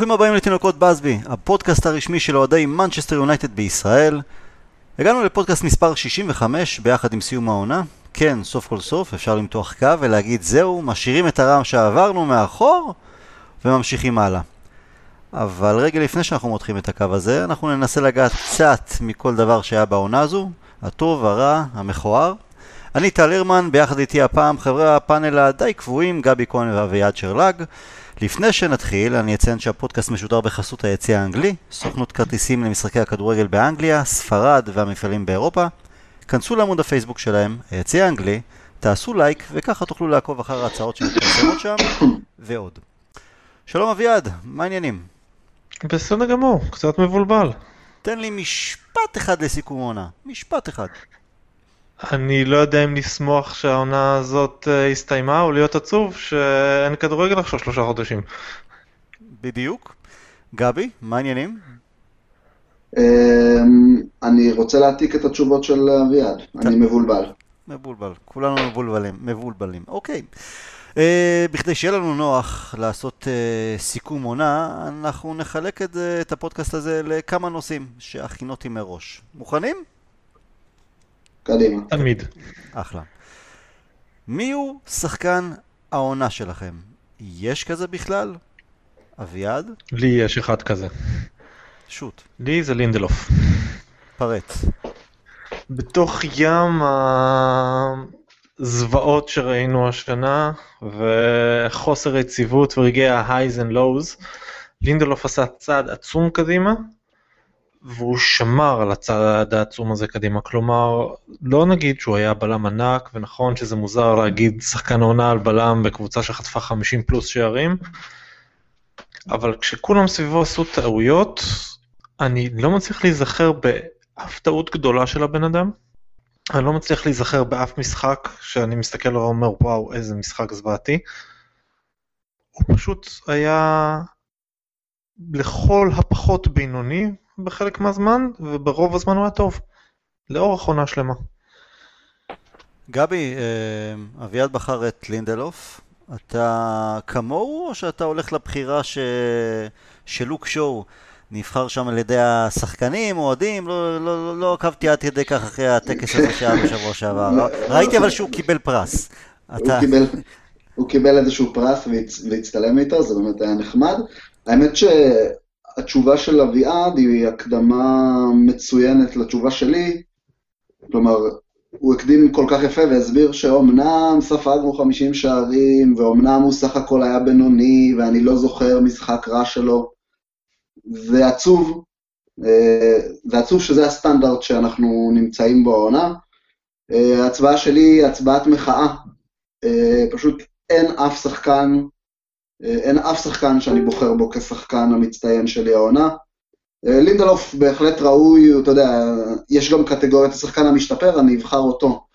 ברוכים הבאים לתינוקות בסבי, הפודקאסט הרשמי של אוהדי מנצ'סטר יונייטד בישראל. הגענו לפודקאסט מספר 65 ביחד עם סיום העונה. כן, סוף כל סוף אפשר למתוח קו ולהגיד זהו, משאירים את הרעם שעברנו מאחור וממשיכים הלאה. אבל רגע לפני שאנחנו מותחים את הקו הזה, אנחנו ננסה לגעת קצת מכל דבר שהיה בעונה הזו, הטוב, הרע, המכוער. אני טל הרמן, ביחד איתי הפעם חברי הפאנל הדי קבועים, גבי כהן ואביעד שרלג. לפני שנתחיל, אני אציין שהפודקאסט משודר בחסות היציא האנגלי, סוכנות כרטיסים למשחקי הכדורגל באנגליה, ספרד והמפעלים באירופה. כנסו לעמוד הפייסבוק שלהם, היציא האנגלי, תעשו לייק, וככה תוכלו לעקוב אחר ההצעות שמתפרסמות שם, ועוד. שלום אביעד, מה העניינים? בסדר גמור, קצת מבולבל. תן לי משפט אחד לסיכום העונה, משפט אחד. אני לא יודע אם לשמוח שהעונה הזאת אה, הסתיימה או להיות עצוב שאין כדורגל עכשיו שלושה חודשים. בדיוק. גבי, מה העניינים? אמ, אני רוצה להעתיק את התשובות של אביעד, אני מבולבל. מבולבל, כולנו מבולבלים, מבולבלים. אוקיי. Uh, בכדי שיהיה לנו נוח לעשות uh, סיכום עונה, אנחנו נחלק את, uh, את הפודקאסט הזה לכמה נושאים שהכינותי מראש. מוכנים? קדימה. תמיד. אחלה. מי הוא שחקן העונה שלכם? יש כזה בכלל? אביעד? לי יש אחד כזה. שוט. לי זה לינדלוף. פרט. בתוך ים הזוועות שראינו השנה וחוסר יציבות ורגעי ה-highs and lows, לינדלוף עשה צעד עצום קדימה והוא שמר על הצעד העצום הזה קדימה, כלומר לא נגיד שהוא היה בלם ענק ונכון שזה מוזר להגיד שחקן העונה על בלם בקבוצה שחטפה 50 פלוס שערים, אבל כשכולם סביבו עשו טעויות, אני לא מצליח להיזכר באף טעות גדולה של הבן אדם. אני לא מצליח להיזכר באף משחק שאני מסתכל ואומר וואו איזה משחק זוועתי. הוא פשוט היה לכל הפחות בינוני בחלק מהזמן וברוב הזמן הוא היה טוב. לאורך עונה שלמה. גבי, אה, אביעד בחר את לינדלוף. אתה כמוהו או שאתה הולך לבחירה ש... שלוק שואו נבחר שם על ידי השחקנים, אוהדים, לא, לא, לא, לא עקבתי עד כדי כך אחרי הטקס הזה שהיה בשבוע שעבר. ראיתי אבל שהוא קיבל פרס. אתה... הוא, קיבל, הוא קיבל איזשהו פרס והצ... והצטלם איתו, זה באמת היה נחמד. האמת שהתשובה של אביעד היא הקדמה מצוינת לתשובה שלי. כלומר, הוא הקדים כל כך יפה והסביר שאומנם ספגנו 50 שערים, ואומנם הוא סך הכל היה בינוני, ואני לא זוכר משחק רע שלו. זה עצוב, זה עצוב שזה הסטנדרט שאנחנו נמצאים בו העונה. ההצבעה שלי היא הצבעת מחאה. פשוט אין אף שחקן, אין אף שחקן שאני בוחר בו כשחקן המצטיין שלי העונה. לינדלוף בהחלט ראוי, אתה יודע, יש גם קטגוריית השחקן המשתפר, אני אבחר אותו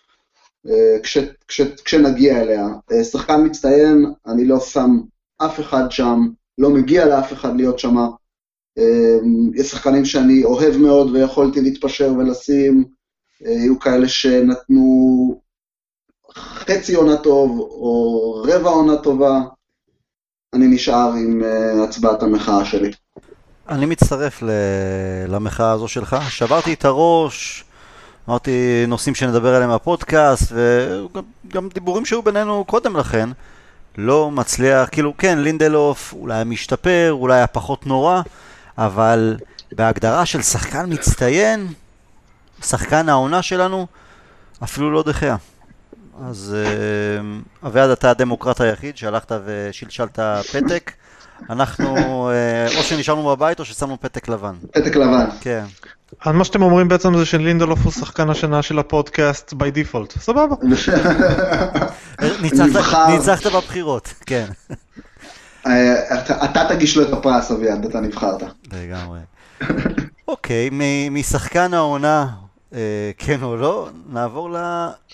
כש, כש, כשנגיע אליה. שחקן מצטיין, אני לא שם אף אחד שם, לא מגיע לאף אחד להיות שמה. יש שחקנים שאני אוהב מאוד ויכולתי להתפשר ולשים, היו כאלה שנתנו חצי עונה טוב או רבע עונה טובה, אני נשאר עם הצבעת המחאה שלי. אני מצטרף למחאה הזו שלך, שברתי את הראש, אמרתי נושאים שנדבר עליהם בפודקאסט, וגם דיבורים שהיו בינינו קודם לכן, לא מצליח, כאילו כן, לינדלוף אולי משתפר, אולי היה פחות נורא, אבל בהגדרה של שחקן מצטיין, שחקן העונה שלנו, אפילו לא דחיה. אז אביעד, אתה הדמוקרט היחיד שהלכת ושלשלת פתק. אנחנו או שנשארנו בבית או ששמנו פתק לבן. פתק לבן. כן. אז מה שאתם אומרים בעצם זה שלינדלוף הוא שחקן השנה של הפודקאסט by default, סבבה. ניצחת בבחירות, כן. אתה תגיש לו את הפרס, אביעד, אתה נבחרת. לגמרי. אוקיי, משחקן העונה, כן או לא, נעבור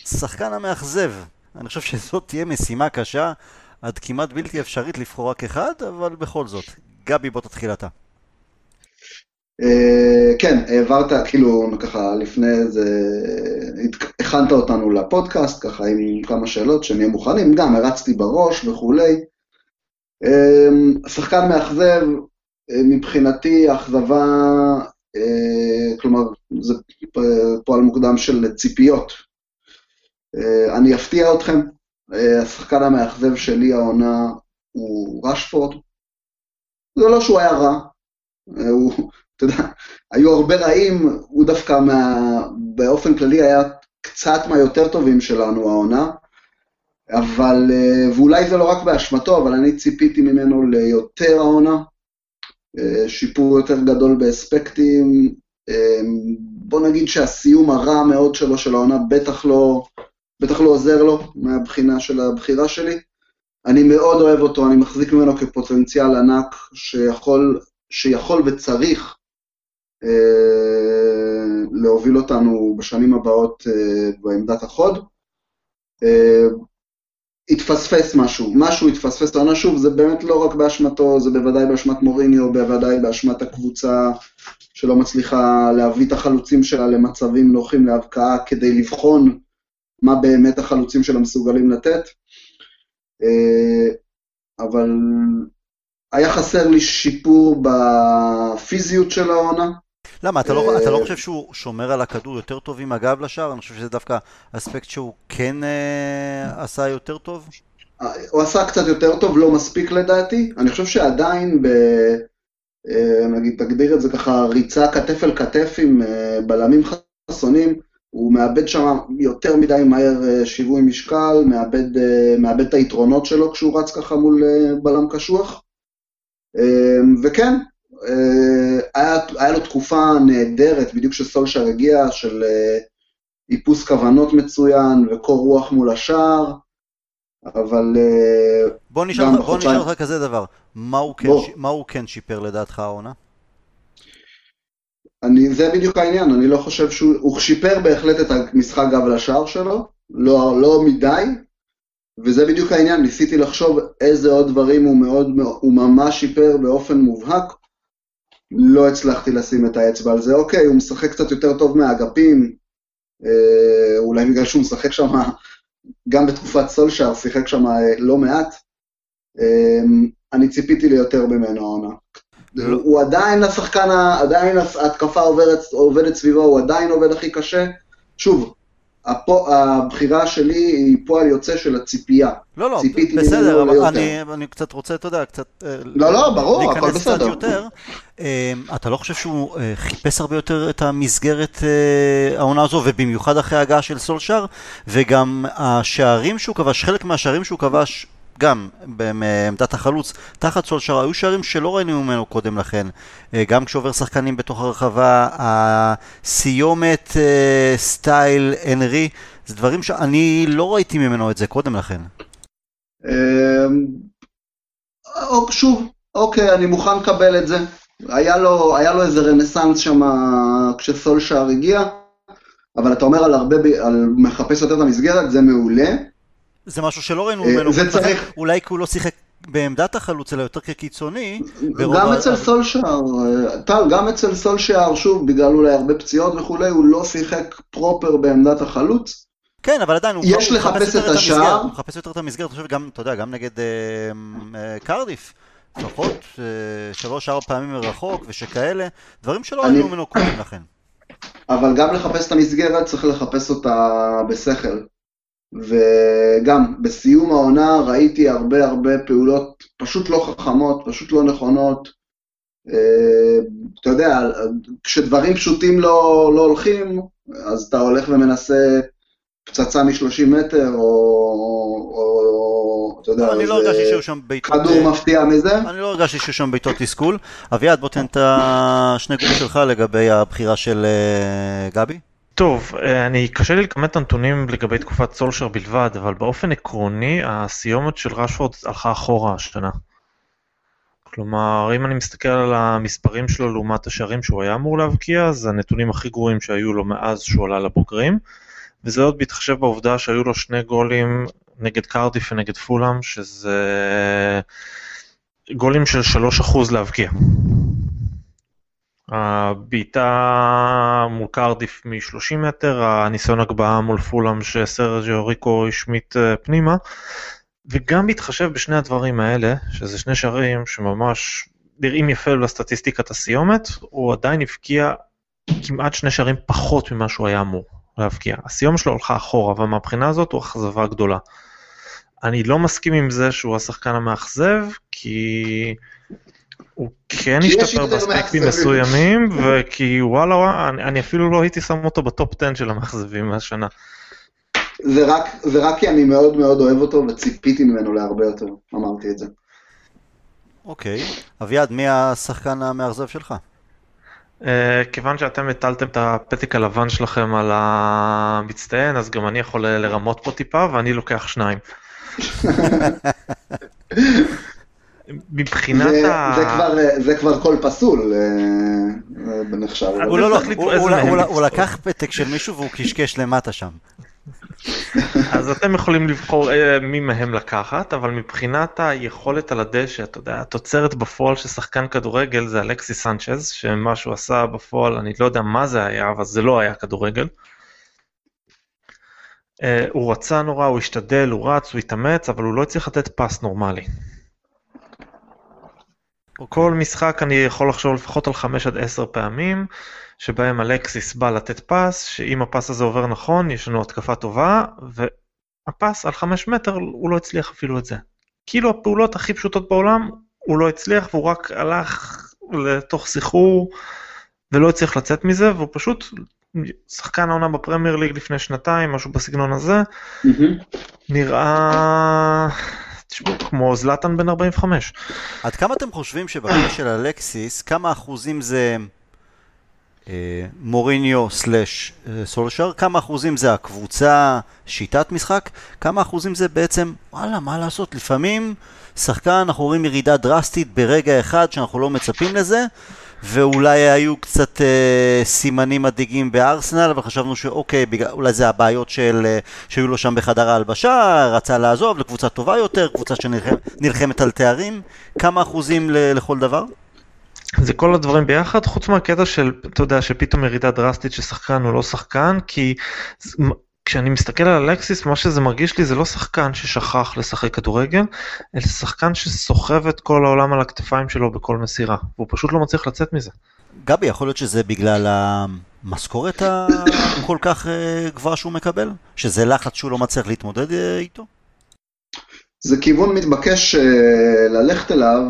לשחקן המאכזב. אני חושב שזאת תהיה משימה קשה, עד כמעט בלתי אפשרית לבחור רק אחד, אבל בכל זאת. גבי, בוא תתחיל אתה. כן, העברת, כאילו, ככה, לפני זה, הכנת אותנו לפודקאסט, ככה, עם כמה שאלות שנהיה מוכנים, גם הרצתי בראש וכולי. שחקן מאכזב, מבחינתי אכזבה, כלומר, זה פועל מוקדם של ציפיות. אני אפתיע אתכם, השחקן המאכזב שלי העונה הוא רשפורד. זה לא שהוא היה רע, הוא, אתה יודע, היו הרבה רעים, הוא דווקא מה, באופן כללי היה קצת מהיותר טובים שלנו העונה, אבל, אה, ואולי זה לא רק באשמתו, אבל אני ציפיתי ממנו ליותר העונה, אה, שיפור יותר גדול באספקטים, אה, בוא נגיד שהסיום הרע מאוד שלו של העונה בטח לא, בטח לא עוזר לו מהבחינה של הבחירה שלי. אני מאוד אוהב אותו, אני מחזיק ממנו כפוטנציאל ענק שיכול, שיכול וצריך אה, להוביל אותנו בשנים הבאות אה, בעמדת החוד. אה, התפספס משהו, משהו התפספס לעונה שוב, זה באמת לא רק באשמתו, זה בוודאי באשמת מוריניו, בוודאי באשמת הקבוצה שלא מצליחה להביא את החלוצים שלה למצבים נוחים להבקעה כדי לבחון מה באמת החלוצים שלה מסוגלים לתת. אבל היה חסר לי שיפור בפיזיות של העונה, למה, אתה לא, אתה לא חושב שהוא שומר על הכדור יותר טוב עם הגב לשער? אני חושב שזה דווקא אספקט שהוא כן אה, עשה יותר טוב? הוא עשה קצת יותר טוב, לא מספיק לדעתי. אני חושב שעדיין, ב, אה, נגיד, תגדיר את זה ככה, ריצה כתף אל כתף עם אה, בלמים חסונים, הוא מאבד שם יותר מדי מהר אה, שיווי משקל, מאבד, אה, מאבד את היתרונות שלו כשהוא רץ ככה מול אה, בלם קשוח. אה, וכן, אה, היה, היה לו תקופה נהדרת, בדיוק כשסולשר הגיע, של אה, איפוס כוונות מצוין וקור רוח מול השער, אבל... אה, בוא נשאל אותך כזה דבר, מה הוא, כן, ש... מה הוא כן שיפר לדעתך העונה? אני, זה בדיוק העניין, אני לא חושב שהוא... הוא שיפר בהחלט את המשחק גב לשער שלו, לא, לא מדי, וזה בדיוק העניין, ניסיתי לחשוב איזה עוד דברים הוא מאוד, הוא ממש שיפר באופן מובהק, לא הצלחתי לשים את האצבע על זה. אוקיי, הוא משחק קצת יותר טוב מהאגפים, אה, אולי בגלל שהוא משחק שם, גם בתקופת סולשאר, שיחק שם אה, לא מעט. אה, אני ציפיתי ליותר ממנו העונה. לא. הוא עדיין השחקן, עדיין ההתקפה עובדת, עובדת סביבו, הוא עדיין עובד הכי קשה. שוב, הפו, הבחירה שלי היא פועל יוצא של הציפייה. לא, לא, בסדר, אבל אני, אני קצת רוצה, אתה יודע, קצת... אה, לא, לא, ברור, הכל בסדר. להיכנס קצת יותר. אה, אתה לא חושב שהוא אה, חיפש הרבה יותר את המסגרת העונה הזו, ובמיוחד אחרי ההגעה של סולשאר, וגם השערים שהוא כבש, חלק מהשערים שהוא כבש גם בעמדת החלוץ, תחת סולשר, היו שערים שלא ראינו ממנו קודם לכן. אה, גם כשעובר שחקנים בתוך הרחבה, הסיומת אה, סטייל אנרי, זה דברים שאני לא ראיתי ממנו את זה קודם לכן. אמ, שוב, אוקיי, אני מוכן לקבל את זה. היה לו, היה לו איזה רנסאנס שם כשסולשאר הגיע, אבל אתה אומר על הרבה, על מחפש יותר את המסגרת, זה מעולה. זה משהו שלא ראינו ממנו, אה, זה צריך... אולי כי הוא לא שיחק בעמדת החלוץ, אלא יותר כקיצוני. גם אצל סולשאר, אה, טל, גם אצל סולשאר, שוב, בגלל אולי הרבה פציות וכולי, הוא לא שיחק פרופר בעמדת החלוץ. כן, אבל עדיין, הוא יש לחפש את השער. הוא מחפש יותר את המסגרת, אני חושב גם, אתה יודע, גם נגד אה, אה, קרדיף. לפחות אה, שלוש-ארבע פעמים מרחוק ושכאלה, דברים שלא ראינו ממנו קודם לכן. אבל גם לחפש את המסגרת צריך לחפש אותה בשכל. וגם בסיום העונה ראיתי הרבה הרבה פעולות פשוט לא חכמות, פשוט לא נכונות. אה, אתה יודע, כשדברים פשוטים לא, לא הולכים, אז אתה הולך ומנסה פצצה מ-30 מטר, או, או אתה יודע, אני לא הרגשתי שהיו שם בעיטות... כדור אה, מפתיע מזה. אני לא הרגשתי שהיו שם בעיטות תסכול. אביעד, בוא תן את השני גולים שלך לגבי הבחירה של אה, גבי. טוב, אה, אני קשה לי לכמת את הנתונים לגבי תקופת סולשר בלבד, אבל באופן עקרוני הסיומת של רשפורד הלכה אחורה השנה. כלומר, אם אני מסתכל על המספרים שלו לעומת השערים שהוא היה אמור להבקיע, אז הנתונים הכי גרועים שהיו לו מאז שהוא עלה לבוגרים, וזה עוד בהתחשב בעובדה שהיו לו שני גולים נגד קרדיף ונגד פולאם, שזה גולים של 3% להבקיע. הבעיטה מול קרדיף מ-30 מטר, הניסיון הגבהה מול פולאם שסרג'יו ריקו השמיט אה, פנימה, וגם בהתחשב בשני הדברים האלה, שזה שני שערים שממש נראים יפה בסטטיסטיקת הסיומת, הוא עדיין הבקיע כמעט שני שערים פחות ממה שהוא היה אמור להבקיע. הסיום שלו הולכה אחורה, אבל מהבחינה הזאת הוא אכזבה גדולה. אני לא מסכים עם זה שהוא השחקן המאכזב, כי הוא כן השתפר באספקטים מסוימים, וכי וואלה, וואלה אני, אני אפילו לא הייתי שם אותו בטופ 10 של המאכזבים מהשנה. זה רק, זה רק כי אני מאוד מאוד אוהב אותו וציפיתי ממנו להרבה יותר, אמרתי את זה. אוקיי, אביעד, מי השחקן המאכזב שלך? Uh, כיוון שאתם הטלתם את הפתק הלבן שלכם על המצטיין, אז גם אני יכול לרמות פה טיפה, ואני לוקח שניים. מבחינת זה, ה... זה, כבר, זה כבר קול פסול בנחשב. הוא לא, לא, הוא, הוא, הוא, הוא לקח פתק של מישהו והוא קשקש למטה שם. אז אתם יכולים לבחור מי מהם לקחת, אבל מבחינת היכולת על הדשא, אתה יודע, התוצרת בפועל של שחקן כדורגל זה אלכסי סנצ'ז, שמה שהוא עשה בפועל, אני לא יודע מה זה היה, אבל זה לא היה כדורגל. הוא רצה נורא, הוא השתדל, הוא רץ, הוא התאמץ, אבל הוא לא הצליח לתת פס נורמלי. כל משחק אני יכול לחשוב לפחות על 5 עד 10 פעמים, שבהם אלקסיס בא לתת פס, שאם הפס הזה עובר נכון, יש לנו התקפה טובה, והפס על 5 מטר, הוא לא הצליח אפילו את זה. כאילו הפעולות הכי פשוטות בעולם, הוא לא הצליח, והוא רק הלך לתוך סחרור, ולא הצליח לצאת מזה, והוא פשוט שחקן העונה בפרמייר ליג לפני שנתיים, משהו בסגנון הזה, mm-hmm. נראה... תשמעו, כמו זלאטן בן 45. עד כמה אתם חושבים שבקטע של אלקסיס, כמה אחוזים זה אה, מוריניו סלאש אה, סולשר, כמה אחוזים זה הקבוצה, שיטת משחק, כמה אחוזים זה בעצם, וואלה, מה לעשות, לפעמים שחקן, אנחנו רואים ירידה דרסטית ברגע אחד שאנחנו לא מצפים לזה, ואולי היו קצת אה, סימנים מדאיגים בארסנל, אבל חשבנו שאוקיי, בגלל, אולי זה הבעיות של, אה, שהיו לו שם בחדר ההלבשה, רצה לעזוב לקבוצה טובה יותר, קבוצה שנלחמת על תארים. כמה אחוזים ל, לכל דבר? זה כל הדברים ביחד, חוץ מהקטע של, אתה יודע, שפתאום ירידה דרסטית ששחקן הוא לא שחקן, כי כשאני מסתכל על אלקסיס, מה שזה מרגיש לי זה לא שחקן ששכח לשחק כדורגל, אלא שחקן שסוחב את כל העולם על הכתפיים שלו בכל מסירה, והוא פשוט לא מצליח לצאת מזה. גבי, יכול להיות שזה בגלל המשכורת הכל כך אה, גבוהה שהוא מקבל? שזה לחץ שהוא לא מצליח להתמודד אה, איתו? זה כיוון מתבקש uh, ללכת אליו,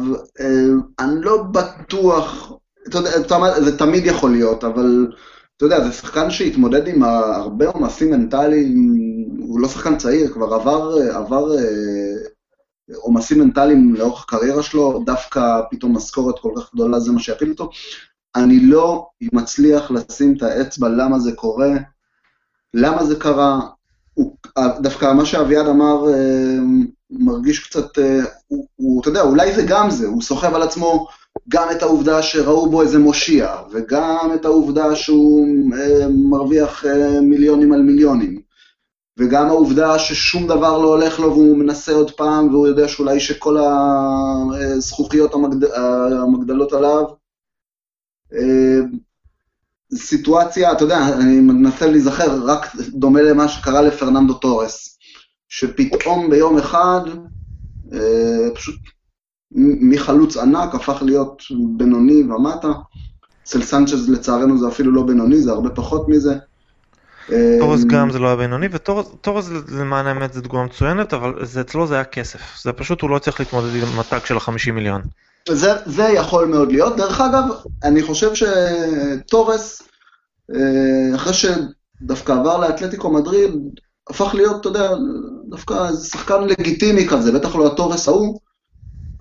אני לא בטוח, אתה יודע, זה תמיד יכול להיות, אבל אתה יודע, זה שחקן שהתמודד עם הרבה עומסים מנטליים, הוא לא שחקן צעיר, כבר עבר, עבר אה, עומסים מנטליים לאורך הקריירה שלו, דווקא פתאום משכורת כל כך גדולה זה מה שיפיל אותו. אני לא מצליח לשים את האצבע למה זה קורה, למה זה קרה. הוא, דווקא מה שאביעד אמר אה, מרגיש קצת, אה, הוא, הוא, אתה יודע, אולי זה גם זה, הוא סוחב על עצמו גם את העובדה שראו בו איזה מושיע, וגם את העובדה שהוא אה, מרוויח אה, מיליונים על מיליונים, וגם העובדה ששום דבר לא הולך לו והוא מנסה עוד פעם, והוא יודע שאולי שכל הזכוכיות המגד... המוגדלות עליו. אה, סיטואציה, אתה יודע, אני מנסה להיזכר, רק דומה למה שקרה לפרננדו טורס, שפתאום ביום אחד, אה, פשוט מחלוץ ענק הפך להיות בינוני ומטה. אצל סנצ'ז לצערנו זה אפילו לא בינוני, זה הרבה פחות מזה. תורס גם זה לא היה בינוני, ותורס למען האמת זה דוגמה מצוינת, אבל זה, אצלו זה היה כסף. זה פשוט הוא לא צריך להתמודד עם מתג של ה-50 מיליון. זה, זה יכול מאוד להיות. דרך אגב, אני חושב שתורס, אה, אחרי שדווקא עבר לאתלטיקו מדריד, הפך להיות, אתה יודע, דווקא שחקן לגיטימי כזה, בטח לא התורס ההוא.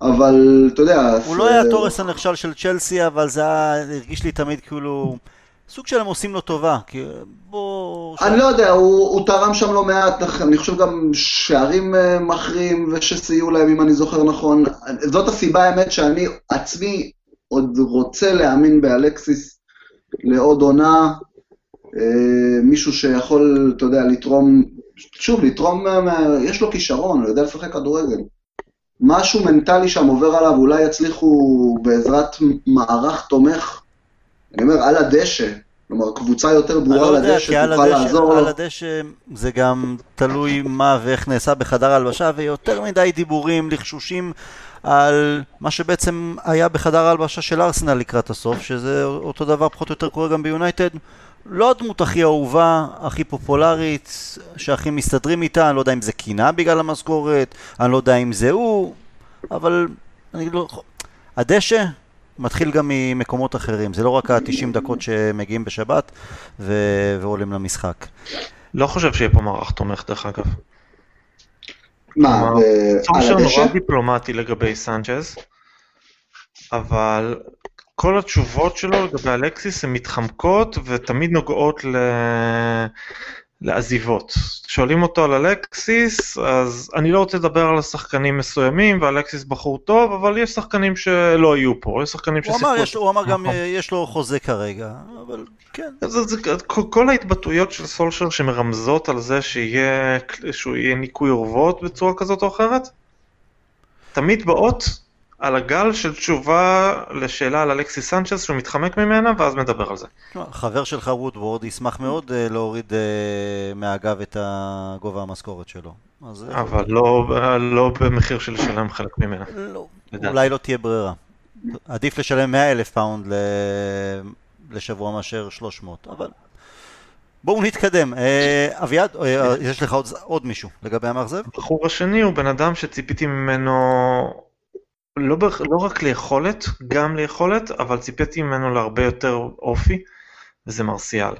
אבל אתה יודע... הוא לא היה תורס הנכשל של צ'לסי, אבל זה היה, הרגיש לי תמיד כאילו... סוג של הם עושים לו טובה, כי בוא... אני לא יודע, הוא, הוא תרם שם לא מעט, אני חושב גם שערים אה, מכרים ושסייעו להם, אם אני זוכר נכון. זאת הסיבה, האמת, שאני עצמי עוד רוצה להאמין באלקסיס לעוד עונה, אה, מישהו שיכול, אתה יודע, לתרום, שוב, לתרום, יש לו כישרון, הוא יודע לשחק כדורגל. משהו מנטלי שם עובר עליו, אולי יצליחו בעזרת מערך תומך, אני אומר, על הדשא, כלומר, קבוצה יותר ברורה על הדשא תוכל לעזור לו. על הדשא זה גם תלוי מה ואיך נעשה בחדר הלבשה, ויותר מדי דיבורים, לחשושים. על מה שבעצם היה בחדר ההלבשה של ארסנל לקראת הסוף, שזה אותו דבר פחות או יותר קורה גם ביונייטד. לא הדמות הכי אהובה, הכי פופולרית, שהכי מסתדרים איתה, אני לא יודע אם זה קינה בגלל המשכורת, אני לא יודע אם זה הוא, אבל אני לא... הדשא מתחיל גם ממקומות אחרים, זה לא רק ה-90 דקות שמגיעים בשבת ו... ועולים למשחק. לא חושב שיהיה פה מערך תומך דרך אגב. מה, ו- על הדשא? נורא דיפלומטי לגבי סנצ'ז, אבל כל התשובות שלו לגבי אלקסיס הן מתחמקות ותמיד נוגעות ל... לעזיבות. שואלים אותו על אלקסיס, אז אני לא רוצה לדבר על שחקנים מסוימים, ואלקסיס בחור טוב, אבל יש שחקנים שלא יהיו פה, יש שחקנים הוא. אמר, יש, הוא אמר גם, נכון. אה, יש לו חוזה כרגע, אבל כן. אז זה, זה, כל- כל ההתבטאויות של סולשר שמרמזות על זה שיהיה, שהוא יהיה ניקוי אורוות בצורה כזאת או אחרת, תמיד באות על הגל של תשובה לשאלה על אלכסיס סנצ'ז שהוא מתחמק ממנה ואז מדבר על זה. חבר שלך וודוורד ישמח מאוד אה, להוריד אה, מהגב את הגובה המשכורת שלו. אז אה, אבל לא, לא במחיר של לשלם חלק ממנה. לא. אולי לא תהיה ברירה. עדיף לשלם 100 אלף פאונד ל... לשבוע מאשר 300, אבל בואו נתקדם. אביעד, יש לך עוד, עוד מישהו לגבי המאכזב? הבחור השני הוא בן אדם שציפיתי ממנו לא, לא רק ליכולת, גם ליכולת, אבל ציפיתי ממנו להרבה יותר אופי, וזה מרסיאל.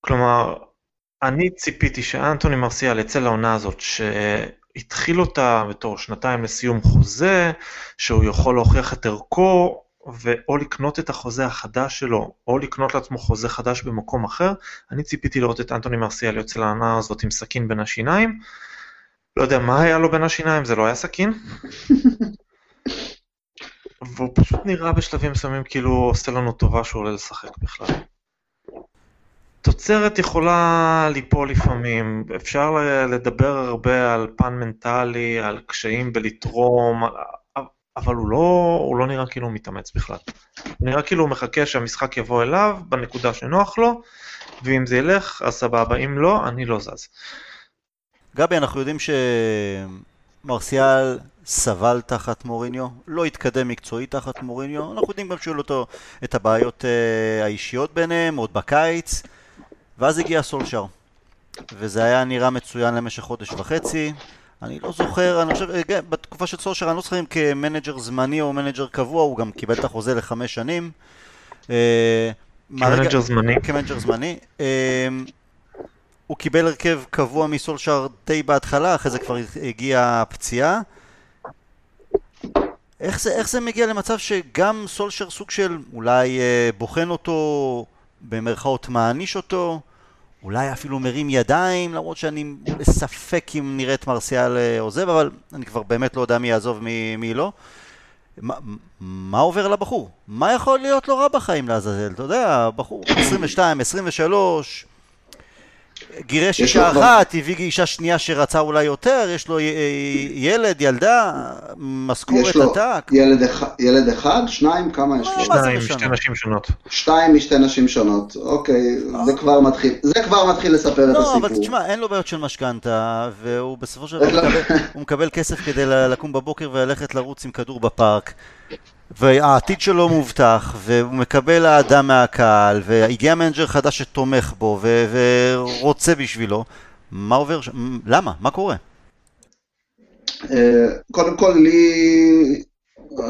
כלומר, אני ציפיתי שאנטוני מרסיאל יצא לעונה הזאת, שהתחיל אותה בתור שנתיים לסיום חוזה, שהוא יכול להוכיח את ערכו, ואו לקנות את החוזה החדש שלו, או לקנות לעצמו חוזה חדש במקום אחר. אני ציפיתי לראות את אנטוני מרסיאל יוצא לעונה הזאת עם סכין בין השיניים. לא יודע מה היה לו בין השיניים, זה לא היה סכין. והוא פשוט נראה בשלבים מסוימים כאילו עושה לנו טובה שהוא עולה לשחק בכלל. תוצרת יכולה ליפול לפעמים, אפשר לדבר הרבה על פן מנטלי, על קשיים בלתרום, אבל הוא לא, הוא לא נראה כאילו הוא מתאמץ בכלל. הוא נראה כאילו הוא מחכה שהמשחק יבוא אליו בנקודה שנוח לו, ואם זה ילך, אז סבבה, אם לא, אני לא זז. גבי, אנחנו יודעים שמרסיאל סבל תחת מוריניו, לא התקדם מקצועית תחת מוריניו, אנחנו יודעים גם שהיו לו את הבעיות אה, האישיות ביניהם, עוד בקיץ, ואז הגיע סולשר, וזה היה נראה מצוין למשך חודש וחצי. אני לא זוכר, אני חושב, אה, כן, בתקופה של סולשר אני לא זוכר אם כמנג'ר זמני או מנג'ר קבוע, הוא גם קיבל את החוזה לחמש שנים. אה, כמנג'ר זמני. כמנג'ר זמני. הוא קיבל הרכב קבוע מסולשר די בהתחלה, אחרי זה כבר הגיעה הפציעה. איך זה, איך זה מגיע למצב שגם סולשר סוג של אולי אה, בוחן אותו, במרכאות מעניש אותו, אולי אפילו מרים ידיים, למרות שאני בספק אם נראה את מרסיאל אה, עוזב, אבל אני כבר באמת לא יודע מי יעזוב מי, מי לא. מה, מה עובר לבחור? מה יכול להיות לו רע בחיים לעזאזל? אתה יודע, בחור 22, 23, גירש יש אישה אחת, הביא אישה שנייה שרצה אולי יותר, יש לו י- ילד, ילדה, משכורת יש לו עתק. ילד אחד, ילד אחד, שניים, כמה יש לו? זה שניים? שתי נשים שונות. שתיים משתי נשים שונות. אוקיי, זה כבר מתחיל, זה כבר מתחיל לספר את לא, אבל הסיפור. תשמע, אין לו בעיות של משכנתה, והוא בסופו של דבר לו- מקבל, כסף כדי לקום בבוקר וללכת לרוץ עם כדור בפארק. והעתיד שלו מובטח, והוא מקבל אהדה מהקהל, והגיע מנג'ר חדש שתומך בו ו- ורוצה בשבילו. מה עובר שם? למה? מה קורה? אה, קודם כל, לי, אה,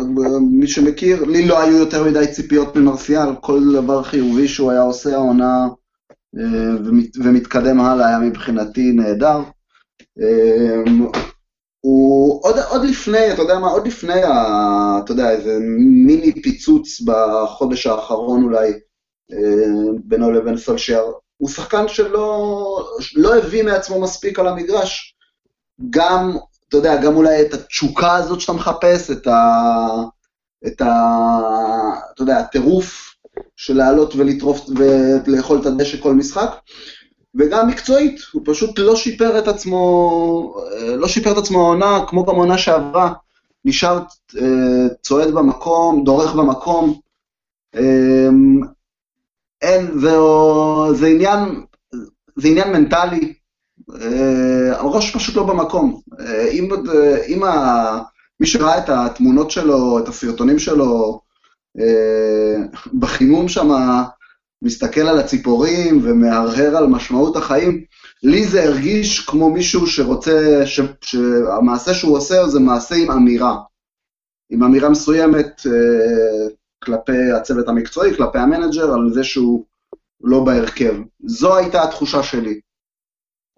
מי שמכיר, לי לא היו יותר מדי ציפיות ממרסיאל, כל דבר חיובי שהוא היה עושה העונה אה, ומת- ומתקדם הלאה היה מבחינתי נהדר. הוא עוד, עוד לפני, אתה יודע מה, עוד לפני, ה, אתה יודע, איזה מיני פיצוץ בחודש האחרון אולי, אה, בינו לבין סולשייר, הוא שחקן שלא לא הביא מעצמו מספיק על המגרש. גם, אתה יודע, גם אולי את התשוקה הזאת שאתה מחפש, את ה... את ה... אתה יודע, הטירוף של לעלות ולטרוף ולאכול את הדשא כל משחק, וגם מקצועית, הוא פשוט לא שיפר את עצמו, אה, לא שיפר את עצמו העונה, כמו גם העונה שעברה, נשאר אה, צועד במקום, דורך במקום. אה, אין, זה, זה עניין, זה עניין מנטלי, אה, הראש פשוט לא במקום. אם, אם מי שראה את התמונות שלו, את הסרטונים שלו, בחימום שם, מסתכל על הציפורים ומהרהר על משמעות החיים, לי זה הרגיש כמו מישהו שרוצה, ש, שהמעשה שהוא עושה זה מעשה עם אמירה. עם אמירה מסוימת אה, כלפי הצוות המקצועי, כלפי המנג'ר, על זה שהוא לא בהרכב. זו הייתה התחושה שלי.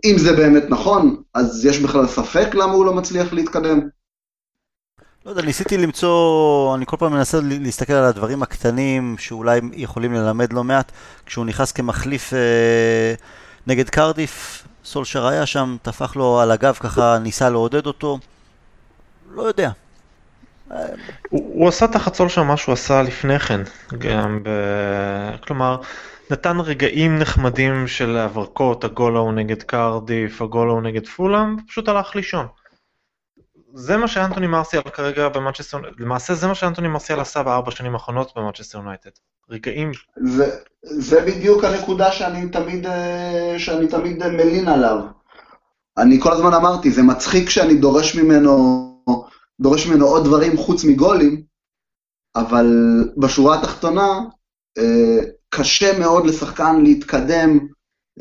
אם זה באמת נכון, אז יש בכלל ספק למה הוא לא מצליח להתקדם? לא יודע, ניסיתי למצוא, אני כל פעם מנסה להסתכל על הדברים הקטנים שאולי יכולים ללמד לא מעט. כשהוא נכנס כמחליף אה, נגד קרדיף, סולשר היה שם, טפח לו על הגב ככה, ניסה לעודד אותו. לא יודע. הוא, הוא עשה תחת סולשר מה שהוא עשה לפני כן, גם ב... כלומר, נתן רגעים נחמדים של הברקות, הגול ההוא נגד קרדיף, הגול ההוא נגד פולאם, פשוט הלך לישון. זה מה שאנטוני מרסיאל כרגע במנצ'סטר, למעשה זה מה שאנטוני מרסיאל עשה בארבע שנים האחרונות במנצ'סטר יונייטד. רגעים. זה, זה בדיוק הנקודה שאני תמיד, אה, שאני תמיד מלין עליו. אני כל הזמן אמרתי, זה מצחיק שאני דורש ממנו, דורש ממנו עוד דברים חוץ מגולים, אבל בשורה התחתונה, אה, קשה מאוד לשחקן להתקדם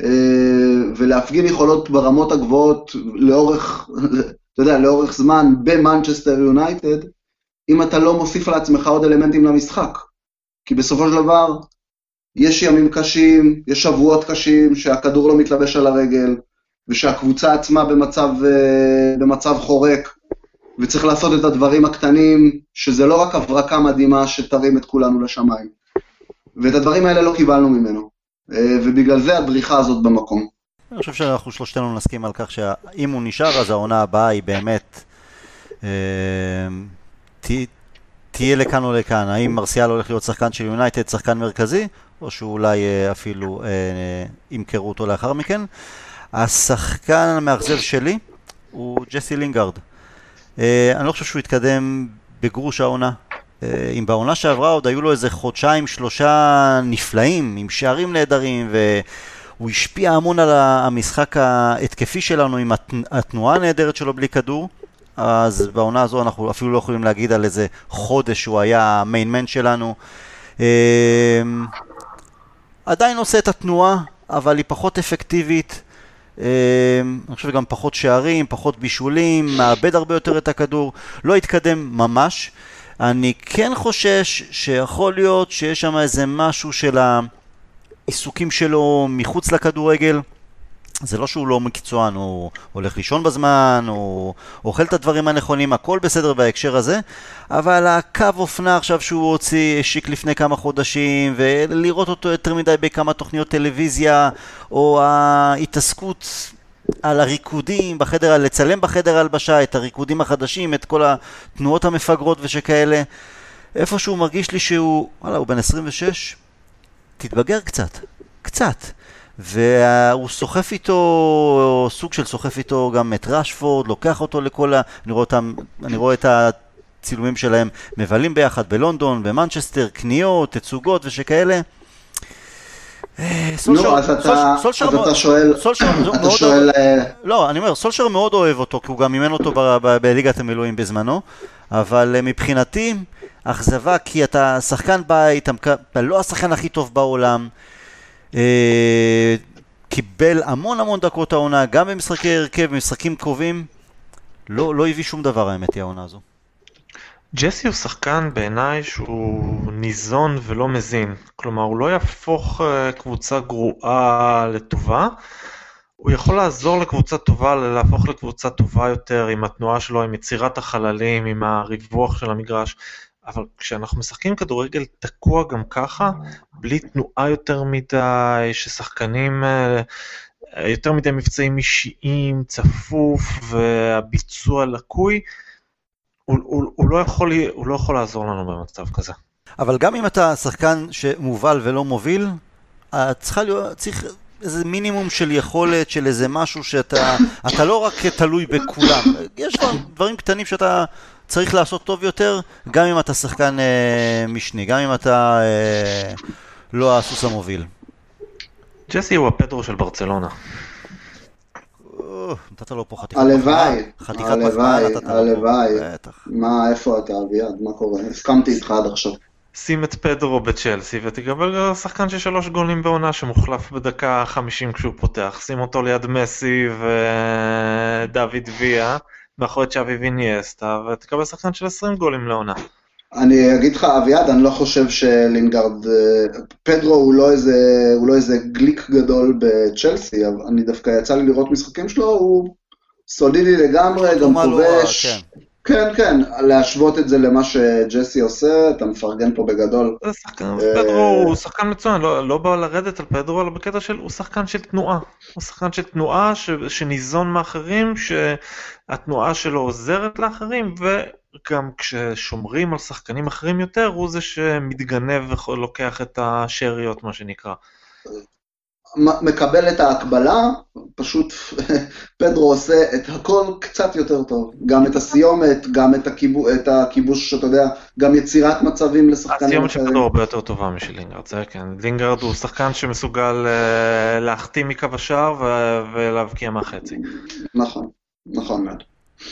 אה, ולהפגין יכולות ברמות הגבוהות לאורך, אתה יודע, לאורך זמן במנצ'סטר יונייטד, אם אתה לא מוסיף לעצמך עוד אלמנטים למשחק. כי בסופו של דבר, יש ימים קשים, יש שבועות קשים, שהכדור לא מתלבש על הרגל, ושהקבוצה עצמה במצב, אה, במצב חורק, וצריך לעשות את הדברים הקטנים, שזה לא רק הברקה מדהימה שתרים את כולנו לשמיים. ואת הדברים האלה לא קיבלנו ממנו, אה, ובגלל זה הדריכה הזאת במקום. אני חושב שאנחנו שלושתנו נסכים על כך שאם הוא נשאר, אז העונה הבאה היא באמת... אה, תהיה לכאן או לכאן. האם מרסיאל הולך להיות שחקן של יונייטד, שחקן מרכזי, או שאולי אה, אפילו אה, ימכרו אותו לאחר מכן. השחקן המאכזב שלי הוא ג'סי לינגארד. אני לא חושב שהוא יתקדם בגרוש העונה. אם בעונה שעברה עוד היו לו איזה חודשיים, שלושה נפלאים, עם שערים נהדרים, והוא השפיע המון על המשחק ההתקפי שלנו עם התנועה הנהדרת שלו בלי כדור. אז בעונה הזו אנחנו אפילו לא יכולים להגיד על איזה חודש שהוא היה המיינמן שלנו. אמ, עדיין עושה את התנועה, אבל היא פחות אפקטיבית. אמ, אני חושב גם פחות שערים, פחות בישולים, מאבד הרבה יותר את הכדור, לא התקדם ממש. אני כן חושש שיכול להיות שיש שם איזה משהו של העיסוקים שלו מחוץ לכדורגל. זה לא שהוא לא מקצוען, הוא הולך לישון בזמן, הוא אוכל את הדברים הנכונים, הכל בסדר בהקשר הזה, אבל הקו אופנה עכשיו שהוא הוציא, השיק לפני כמה חודשים, ולראות אותו יותר מדי בכמה תוכניות טלוויזיה, או ההתעסקות על הריקודים בחדר, לצלם בחדר הלבשה את הריקודים החדשים, את כל התנועות המפגרות ושכאלה, איפשהו מרגיש לי שהוא, וואלה, הוא בן 26, תתבגר קצת, קצת. והוא סוחף איתו, סוג של סוחף איתו גם את ראשפורד, לוקח אותו לכל ה... אני רואה, אותם, אני רואה את הצילומים שלהם מבלים ביחד בלונדון, במנצ'סטר, קניות, תצוגות ושכאלה. אה, נו, אז אתה שואל, אתה שואל... לא, אני אומר, סולשר מאוד אוהב אותו, כי הוא גם אימן אותו בליגת המילואים בזמנו, אבל אה, מבחינתי, אכזבה, כי אתה שחקן בית, אתה לא השחקן הכי טוב בעולם, אה, קיבל המון המון דקות העונה, גם במשחקי הרכב, במשחקים קרובים, לא, לא הביא שום דבר האמת היא העונה הזו. ג'סי הוא שחקן בעיניי שהוא ניזון ולא מזין. כלומר, הוא לא יהפוך אה, קבוצה גרועה לטובה, הוא יכול לעזור לקבוצה טובה להפוך לקבוצה טובה יותר עם התנועה שלו, עם יצירת החללים, עם הריווח של המגרש. אבל כשאנחנו משחקים כדורגל תקוע גם ככה, בלי תנועה יותר מדי, ששחקנים, אה, יותר מדי מבצעים אישיים, צפוף, והביצוע לקוי, הוא, הוא, הוא, לא יכול, הוא לא יכול לעזור לנו במצב כזה. אבל גם אם אתה שחקן שמובל ולא מוביל, צריכה להיות, צריך איזה מינימום של יכולת, של איזה משהו שאתה, אתה לא רק תלוי בכולם, יש דברים קטנים שאתה צריך לעשות טוב יותר, גם אם אתה שחקן אה, משני, גם אם אתה אה, לא הסוס המוביל. ג'סי הוא הפדרו של ברצלונה. נתת לו פה חתיכת הלוואי, חתיכת הלוואי. הלוואי. מה, איפה אתה, אביעד? מה קורה? הסכמתי איתך עד עכשיו. שים את פדרו בצ'לסי ותקבל שחקן של שלוש גולים בעונה שמוחלף בדקה 50 כשהוא פותח. שים אותו ליד מסי ודוד ויה, מאחורי צ'אבי ויניאסטה, ותקבל שחקן של 20 גולים לעונה. אני אגיד לך, אביעד, אני לא חושב שלינגארד, אה, פדרו הוא לא איזה, הוא לא איזה גליק גדול בצ'לסי, אבל אני דווקא יצא לי לראות משחקים שלו, הוא סולידי לגמרי, גם כובש. כן. כן, כן, להשוות את זה למה שג'סי עושה, אתה מפרגן פה בגדול. זה שחקן, אה, פדרו הוא שחקן מצוין, לא, לא בא לרדת על פדרו, אלא בקטע של הוא שחקן של תנועה. הוא שחקן של תנועה ש, שניזון מאחרים, שהתנועה שלו עוזרת לאחרים, וגם כששומרים על שחקנים אחרים יותר, הוא זה שמתגנב ולוקח את השאריות, מה שנקרא. מקבל את ההקבלה, פשוט פדרו עושה את הכל קצת יותר טוב. גם את הסיומת, גם את, הכיבו, את הכיבוש, אתה יודע, גם יצירת מצבים לשחקנים הסיומת של. פדרו הרבה יותר טובה משל לינגארד, זה כן. לינגארד הוא שחקן שמסוגל אה, להחטיא מקו השער ולהבקיע מהחצי. נכון, נכון מאוד.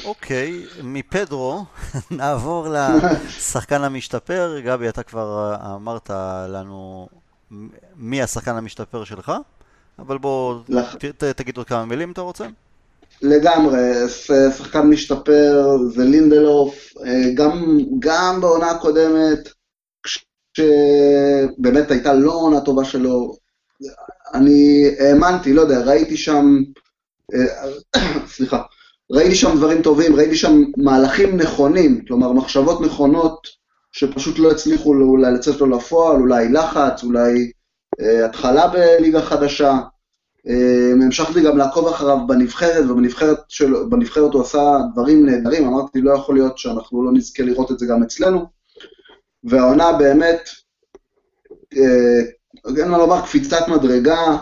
אוקיי, מפדרו נעבור לשחקן המשתפר. גבי, אתה כבר אה, אמרת לנו מי השחקן המשתפר שלך, אבל בוא לח- ת- ת- תגיד עוד כמה מילים אם אתה רוצה. לגמרי, שחקן משתפר, זה לינדלוף, אה, גם, גם בעונה הקודמת, כשבאמת הייתה לא עונה טובה שלו, אני האמנתי, לא יודע, ראיתי שם, אה, סליחה, ראיתי שם דברים טובים, ראיתי שם מהלכים נכונים, כלומר מחשבות נכונות שפשוט לא הצליחו אולי לצאת לו לפועל, אולי לחץ, אולי התחלה בליגה חדשה. אה, המשכתי גם לעקוב אחריו בנבחרת, ובנבחרת הוא עשה דברים נהדרים, אמרתי, לא יכול להיות שאנחנו לא נזכה לראות את זה גם אצלנו. והעונה באמת, אה, אין מה לומר, קפיצת מדרגה,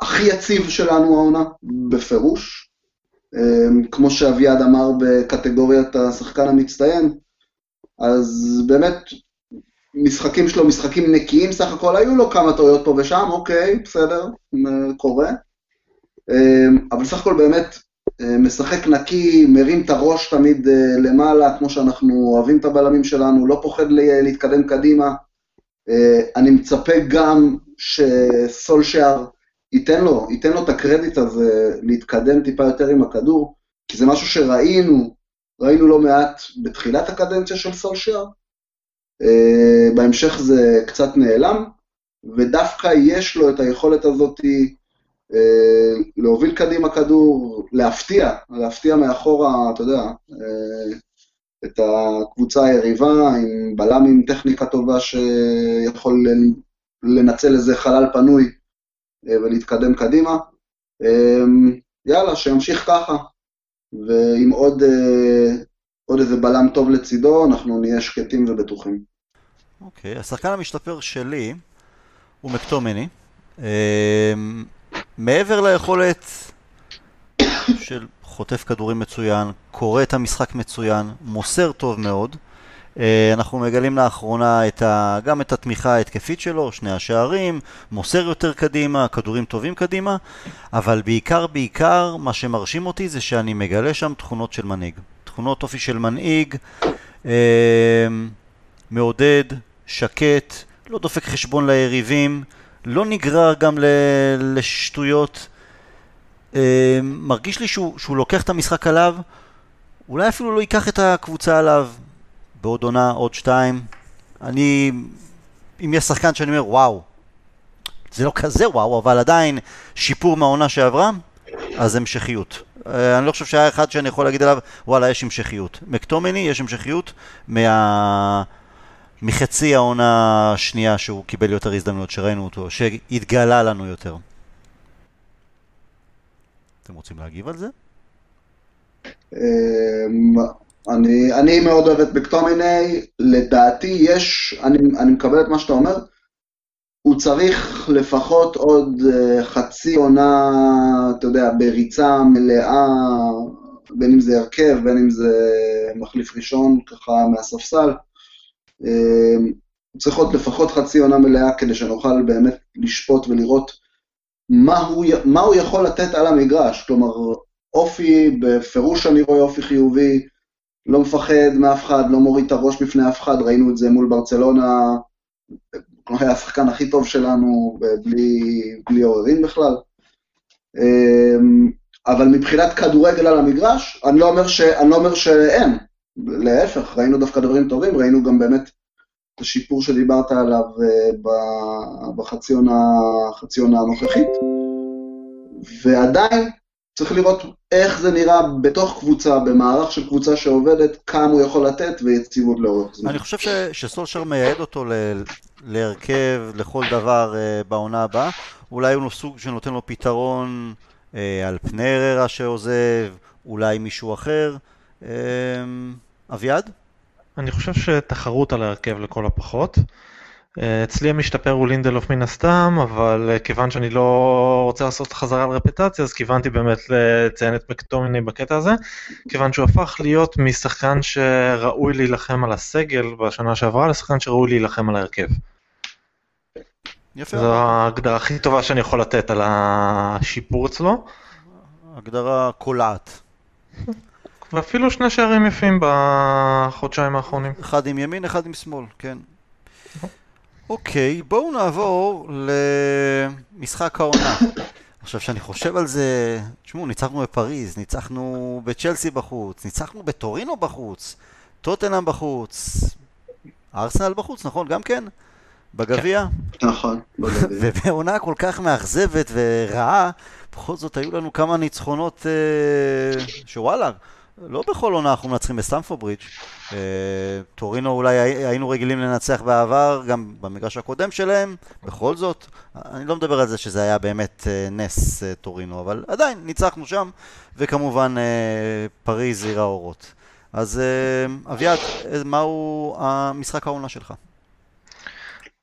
הכי יציב שלנו העונה, בפירוש. אה, כמו שאביעד אמר בקטגוריית השחקן המצטיין, אז באמת, משחקים שלו, משחקים נקיים סך הכל, היו לו כמה טעויות פה ושם, אוקיי, בסדר, אה, קורה. אה, אבל סך הכל באמת אה, משחק נקי, מרים את הראש תמיד אה, למעלה, כמו שאנחנו אוהבים את הבלמים שלנו, לא פוחד ל- להתקדם קדימה. אה, אני מצפה גם שסולשייר ייתן לו, ייתן לו את הקרדיט הזה להתקדם טיפה יותר עם הכדור, כי זה משהו שראינו, ראינו לא מעט בתחילת הקדנציה של סולשייר, אה, בהמשך זה קצת נעלם, ודווקא יש לו את היכולת הזאת אה, להוביל קדימה כדור, להפתיע, להפתיע מאחורה, אתה יודע, אה, את הקבוצה היריבה עם בלם עם טכניקה טובה שיכול לנצל איזה חלל פנוי אה, ולהתקדם קדימה. אה, יאללה, שימשיך ככה, ועם עוד, אה, עוד איזה בלם טוב לצידו, אנחנו נהיה שקטים ובטוחים. אוקיי, השחקן המשתפר שלי הוא מקטומני. אמ, מעבר ליכולת של חוטף כדורים מצוין, קורא את המשחק מצוין, מוסר טוב מאוד. אה, אנחנו מגלים לאחרונה את ה... גם את התמיכה ההתקפית שלו, שני השערים, מוסר יותר קדימה, כדורים טובים קדימה, אבל בעיקר בעיקר מה שמרשים אותי זה שאני מגלה שם תכונות של מנהיג. תכונות אופי של מנהיג, אה, מעודד, שקט, לא דופק חשבון ליריבים, לא נגרר גם ל- לשטויות. אה, מרגיש לי שהוא, שהוא לוקח את המשחק עליו, אולי אפילו לא ייקח את הקבוצה עליו בעוד עונה, עוד שתיים. אני, אם יש שחקן שאני אומר, וואו, זה לא כזה וואו, אבל עדיין שיפור מהעונה שעברה, אז המשכיות. אה, אני לא חושב שהיה אחד שאני יכול להגיד עליו, וואלה, יש המשכיות. מקטומני, יש המשכיות מה... מחצי העונה השנייה שהוא קיבל יותר הזדמנויות, שראינו אותו, שהתגלה לנו יותר. אתם רוצים להגיב על זה? אמ, אני, אני מאוד אוהב את מקטומיני, לדעתי יש, אני, אני מקבל את מה שאתה אומר, הוא צריך לפחות עוד אה, חצי עונה, אתה יודע, בריצה מלאה, בין אם זה הרכב, בין אם זה מחליף ראשון, ככה מהספסל. הוא צריך עוד לפחות חצי עונה מלאה כדי שנוכל באמת לשפוט ולראות מה הוא, מה הוא יכול לתת על המגרש. כלומר, אופי, בפירוש אני רואה אופי חיובי, לא מפחד מאף אחד, לא מוריד את הראש בפני אף אחד, ראינו את זה מול ברצלונה, כלומר היה השחקן הכי טוב שלנו, בלי, בלי עוררין בכלל. אמ, אבל מבחינת כדורגל על המגרש, אני לא אומר, ש, אני לא אומר שאין, להפך, ראינו דווקא דברים טובים, ראינו גם באמת את השיפור שדיברת עליו אה, בחצי עונה הנוכחית, ועדיין צריך לראות איך זה נראה בתוך קבוצה, במערך של קבוצה שעובדת, כמה הוא יכול לתת ויציבות לאורך זמן. אני חושב שסולשר מייעד אותו ל, להרכב לכל דבר uh, בעונה הבאה. אולי הוא סוג שנותן לו פתרון uh, על פני הררה שעוזב, אולי מישהו אחר. Uh, אביעד? אני חושב שתחרות על ההרכב לכל הפחות. אצלי המשתפר הוא לינדלוף מן הסתם, אבל אה, כיוון שאני לא רוצה לעשות חזרה על רפטציה, אז כיוונתי באמת לציין את מקטומיני בקטע הזה, כיוון שהוא הפך להיות משחקן שראוי להילחם על הסגל בשנה שעברה, לשחקן שראוי להילחם על ההרכב. יפה. זו ההגדרה הכי טובה שאני יכול לתת על השיפור אצלו. הגדרה קולעת. ואפילו שני שערים יפים בחודשיים האחרונים. אחד עם ימין, אחד עם שמאל, כן. אוקיי, בואו נעבור למשחק העונה. עכשיו, כשאני חושב על זה, תשמעו, ניצחנו בפריז, ניצחנו בצ'לסי בחוץ, ניצחנו בטורינו בחוץ, טוטנאם בחוץ, ארסנל בחוץ, נכון? גם כן? בגביע? נכון, בגביע. ובעונה כל כך מאכזבת ורעה, בכל זאת היו לנו כמה ניצחונות אה, שוואלה, לא בכל עונה אנחנו מנצחים בסטמפורד ברידג'. אה, טורינו אולי היינו רגילים לנצח בעבר, גם במגרש הקודם שלהם, בכל זאת. אני לא מדבר על זה שזה היה באמת אה, נס אה, טורינו, אבל עדיין ניצחנו שם, וכמובן פריז עיר האורות. אז אביעד, מהו המשחק העונה שלך?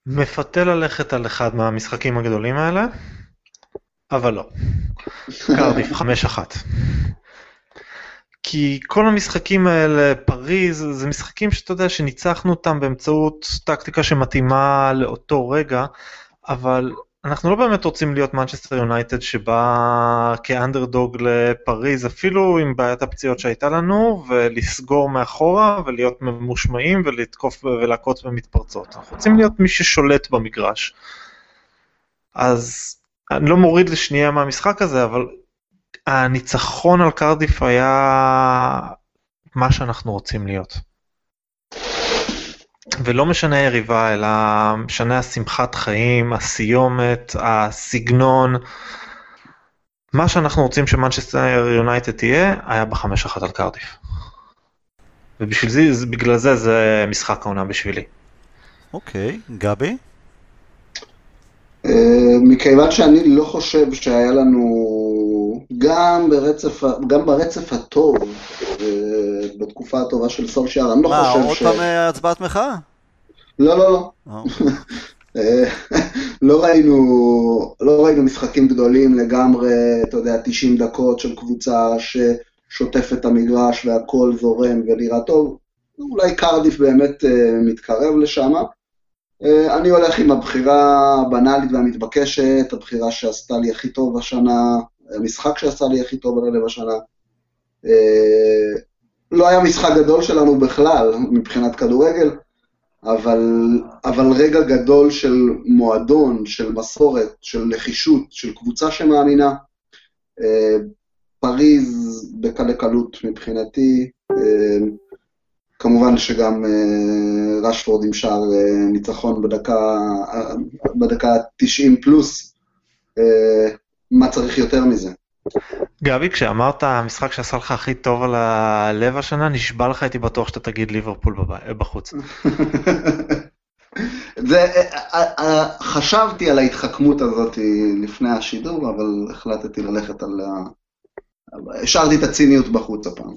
מפתה ללכת על אחד מהמשחקים הגדולים האלה, אבל לא. קרדיף, חמש אחת. כי כל המשחקים האלה, פריז, זה משחקים שאתה יודע שניצחנו אותם באמצעות טקטיקה שמתאימה לאותו רגע, אבל אנחנו לא באמת רוצים להיות מנצ'סטר יונייטד שבא כאנדרדוג לפריז, אפילו עם בעיית הפציעות שהייתה לנו, ולסגור מאחורה ולהיות ממושמעים ולתקוף ולהכות במתפרצות. אנחנו רוצים להיות מי ששולט במגרש. אז אני לא מוריד לשנייה מהמשחק הזה, אבל הניצחון על קרדיף היה מה שאנחנו רוצים להיות. ולא משנה היריבה, אלא משנה השמחת חיים, הסיומת, הסגנון. מה שאנחנו רוצים שמנצ'סטר יונייטד תהיה, היה בחמש אחת על קרדיף. ובשביל זה, בגלל זה זה משחק העונה בשבילי. אוקיי, גבי? אה, מכיוון שאני לא חושב שהיה לנו, גם ברצף, גם ברצף הטוב, אה, בתקופה הטובה של סולשייר, אני לא מה, חושב ש... מה, עוד פעם אה, הצבעת מחאה? לא, לא, לא. לא ראינו, לא ראינו משחקים גדולים לגמרי, אתה יודע, 90 דקות של קבוצה ששוטפת את המגרש והכל זורם ונראה טוב. אולי קרדיף באמת מתקרב לשם. אה, אני הולך עם הבחירה הבנאלית והמתבקשת, הבחירה שעשתה לי הכי טוב השנה, המשחק שעשה לי הכי טוב בלב השנה. אה, לא היה משחק גדול שלנו בכלל מבחינת כדורגל, אבל, אבל רגע גדול של מועדון, של מסורת, של נחישות, של קבוצה שמאמינה. אה, פריז בקלי קלות מבחינתי. כמובן שגם אה, רשפורד עם שער אה, ניצחון בדקה, בדקה 90 פלוס, אה, מה צריך יותר מזה? גבי, כשאמרת המשחק שעשה לך הכי טוב על הלב השנה, נשבע לך הייתי בטוח שאתה תגיד ליברפול בחוץ. זה, חשבתי על ההתחכמות הזאת לפני השידור, אבל החלטתי ללכת על ה... השארתי את הציניות בחוץ הפעם.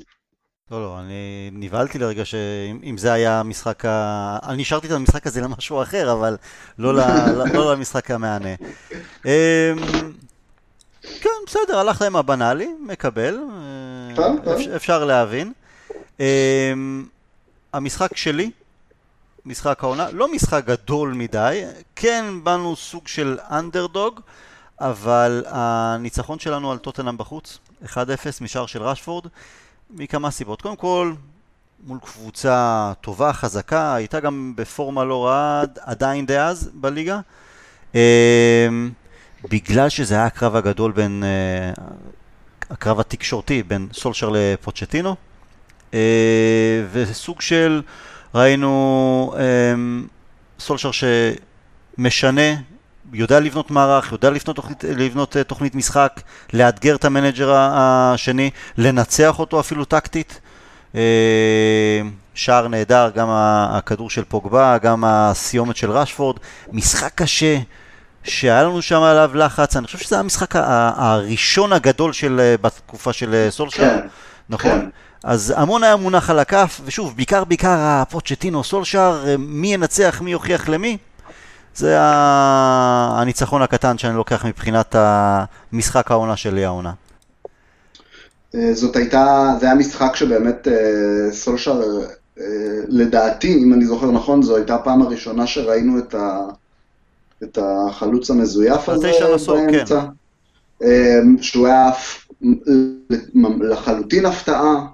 לא, לא, אני נבהלתי לרגע שאם זה היה המשחק ה... אני נשארתי את המשחק הזה למשהו אחר, אבל לא, ל... לא למשחק המהנה. אמ, כן, בסדר, הלכת עם הבנאלי, מקבל, אה, אפשר להבין. אמ, המשחק שלי, משחק העונה, לא משחק גדול מדי, כן באנו סוג של אנדרדוג, אבל הניצחון שלנו על טוטנאם בחוץ, 1-0 משער של רשפורד, מכמה סיבות. קודם כל, מול קבוצה טובה, חזקה, הייתה גם בפורמה לא רעה עדיין דאז בליגה. בגלל שזה היה הקרב הגדול בין, הקרב התקשורתי בין סולשר לפוצ'טינו, וסוג של, ראינו סולשר שמשנה, יודע לבנות מערך, יודע לבנות תוכנית, לבנות תוכנית משחק, לאתגר את המנג'ר השני, לנצח אותו אפילו טקטית. שער נהדר, גם הכדור של פוגבה, גם הסיומת של רשפורד, משחק קשה. שהיה לנו שם עליו לחץ, אני חושב שזה המשחק הראשון הגדול של, בתקופה של סולשר, כן, נכון? כן. אז המון היה מונח על הכף, ושוב, בעיקר בעיקר הפוצ'טינו סולשר, מי ינצח, מי יוכיח למי, זה הניצחון הקטן שאני לוקח מבחינת המשחק העונה שלי העונה. זאת הייתה, זה היה משחק שבאמת סולשר, לדעתי, אם אני זוכר נכון, זו הייתה הפעם הראשונה שראינו את ה... את החלוץ המזויף הזה באמצע, כן. שהוא היה לחלוטין הפתעה, אה,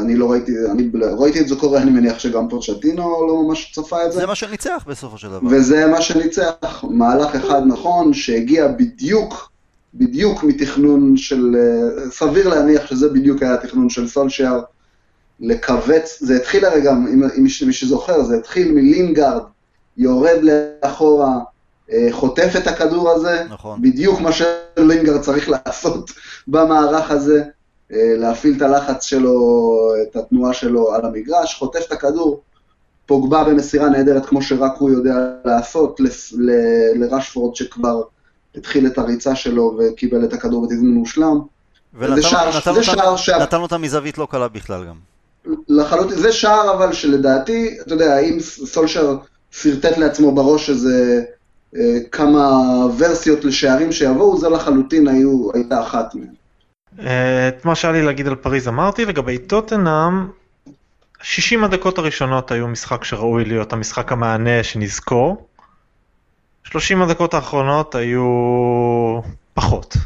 אני לא ראיתי, אני ראיתי את זה קורה, אני מניח שגם פורשטינו לא ממש צפה את זה. זה מה שניצח בסופו של דבר. וזה מה שניצח, מהלך אחד נכון, שהגיע בדיוק, בדיוק מתכנון של, אה, סביר להניח שזה בדיוק היה התכנון של סולשייר, לכווץ, זה התחיל הרי גם, אם מי שזוכר, זה התחיל מלינגארד, יורד לאחורה, אה, חוטף את הכדור הזה, נכון. בדיוק מה שלינגר צריך לעשות במערך הזה, אה, להפעיל את הלחץ שלו, את התנועה שלו על המגרש, חוטף את הכדור, פוגבה במסירה נהדרת כמו שרק הוא יודע לעשות, לרשפורד שכבר התחיל את הריצה שלו וקיבל את הכדור בתזמון מושלם. ונתן אותה מזווית לא קלה בכלל גם. לחלוטין, זה שער אבל שלדעתי, אתה יודע, אם סולשר שרטט לעצמו בראש איזה אה, כמה ורסיות לשערים שיבואו, זה לחלוטין היו, הייתה אחת מהן. את מה שהיה לי להגיד על פריז אמרתי, לגבי טוטנאם, 60 הדקות הראשונות היו משחק שראוי להיות המשחק המענה שנזכור. 30 הדקות האחרונות היו פחות.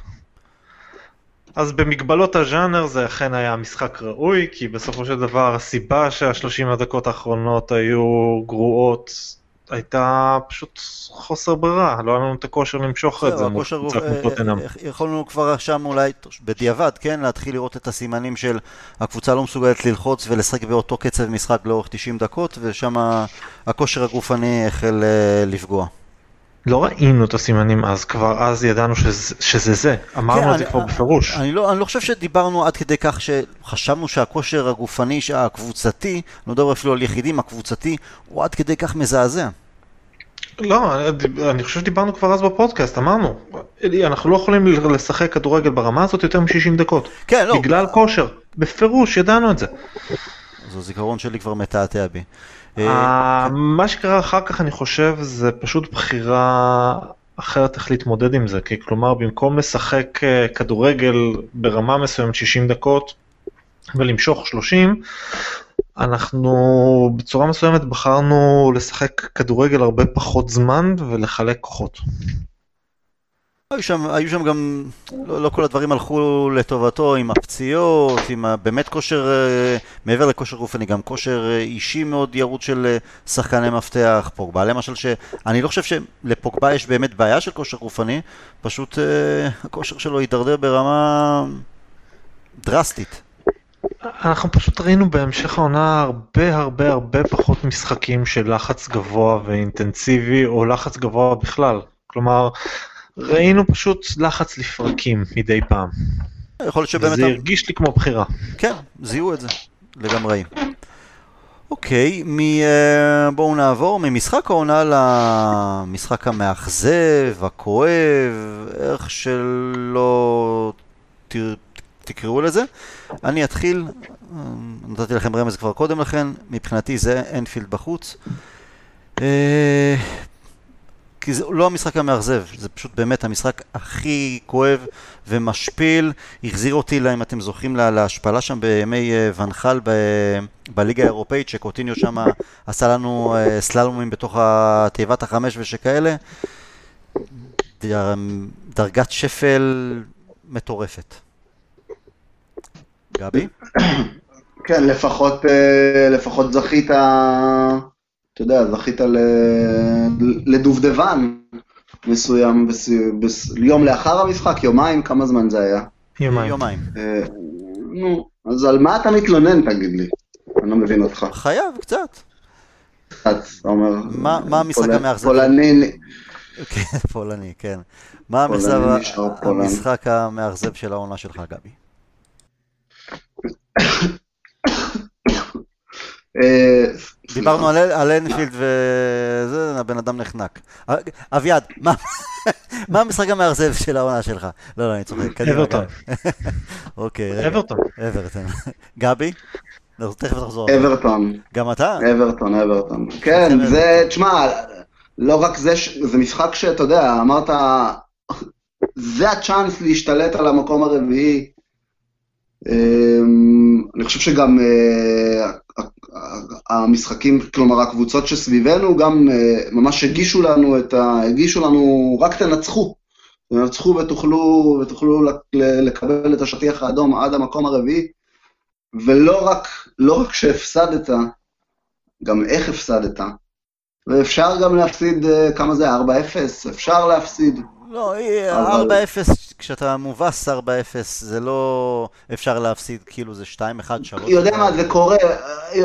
אז במגבלות הז'אנר זה אכן היה משחק ראוי, כי בסופו של דבר הסיבה שהשלושים הדקות האחרונות היו גרועות הייתה פשוט חוסר ברירה, לא היה לנו את הכושר למשוך את זה מול קבוצה כמו טוטנאם. יכולנו כבר שם אולי בדיעבד, כן, להתחיל לראות את הסימנים של הקבוצה לא מסוגלת ללחוץ ולשחק באותו קצב משחק לאורך 90 דקות, ושם הכושר הגופני החל אה, לפגוע. לא ראינו את הסימנים אז, כבר אז ידענו שזה, שזה זה, אמרנו כן, את זה כבר בפירוש. אני לא, אני לא חושב שדיברנו עד כדי כך שחשבנו שהכושר הגופני הקבוצתי, לא מדבר אפילו על יחידים, הקבוצתי, הוא עד כדי כך מזעזע. לא, אני חושב שדיברנו כבר אז בפודקאסט, אמרנו, אנחנו לא יכולים לשחק כדורגל ברמה הזאת יותר מ-60 דקות. כן, לא. בגלל כושר, בפירוש, ידענו את זה. אז הזיכרון שלי כבר מתעתע בי. אה, מה שקרה אחר כך אני חושב זה פשוט בחירה אחרת איך להתמודד עם זה, כי כלומר במקום לשחק אה, כדורגל ברמה מסוימת 60 דקות ולמשוך 30, אנחנו בצורה מסוימת בחרנו לשחק כדורגל הרבה פחות זמן ולחלק כוחות. היו שם, היו שם גם, לא, לא כל הדברים הלכו לטובתו עם הפציעות, עם באמת כושר, אה, מעבר לכושר גופני, גם כושר אה, אישי מאוד ירוד של אה, שחקני מפתח, פוגבה למשל, שאני לא חושב שלפוגבה יש באמת בעיה של כושר גופני, פשוט הכושר שלו הידרדר ברמה דרסטית. אנחנו פשוט ראינו בהמשך העונה הרבה הרבה הרבה פחות משחקים של לחץ גבוה ואינטנסיבי, או לחץ גבוה בכלל. כלומר, ראינו פשוט לחץ לפרקים מדי פעם. יכול להיות שבאמת... זה הרגיש לי כמו בחירה. כן, זיהו את זה, לגמרי. אוקיי, מ... אה, בואו נעבור ממשחק העונה למשחק המאכזב, הכואב, איך שלא ת... תקראו לזה. אני אתחיל, אה, נתתי לכם רמז כבר קודם לכן, מבחינתי זה אנפילד בחוץ. כי זה לא המשחק המאכזב, זה פשוט באמת המשחק הכי כואב ומשפיל. החזיר אותי, אם אתם זוכרים, להשפלה שם בימי אה, ונחל בליגה האירופאית, שקוטיניו שם עשה לנו אה, סללומים בתוך תיבת החמש ושכאלה. דרגת שפל מטורפת. גבי? כן, לפחות, אה, לפחות זכית, אתה יודע, זכית ל- לדובדבן מסוים, בס- בס- יום לאחר המשחק, יומיים, כמה זמן זה היה? יומיים. יומיים. אה, נו, אז על מה אתה מתלונן, תגיד לי? אני לא מבין אותך. חייב, קצת. אתה אומר... מה- מה המשחק המאכזב? פולני, כן, פולני, כן. מה. המשחק המאכזב של העונה שלך, גבי? אה, דיברנו על- אנפילד וזה, הבן אדם נחנק. אה, אביעד, מה- המשחק המאכזב של העונה שלך? לא, לא, אני צוחק, קדימה. אברטון. אוקיי, רגע. אברטון. אברטון. גבי? אנחנו תכף נחזור. אברטון, גם אתה? אברטון, אברטון. כן. זה, תשמע, לא רק זה, זה משחק שאתה יודע, אמרת, זה הצ'אנס להשתלט על המקום הרביעי. אמ, אני חושב שגם אה, המשחקים, כלומר הקבוצות שסביבנו גם אה, ממש הגישו לנו את ה... הגישו לנו, רק תנצחו. תנצחו ותוכלו, ותוכלו לקבל את השטיח האדום עד המקום הרביעי. ולא רק, לא רק שהפסדת, גם איך הפסדת. ואפשר גם להפסיד, אה, כמה זה, 4-0? אפשר להפסיד. לא, אה, אבל- 4-0, כשאתה מובס 4-0, זה לא אפשר להפסיד, כאילו זה 2-1, 3 יודע מה, זה קורה,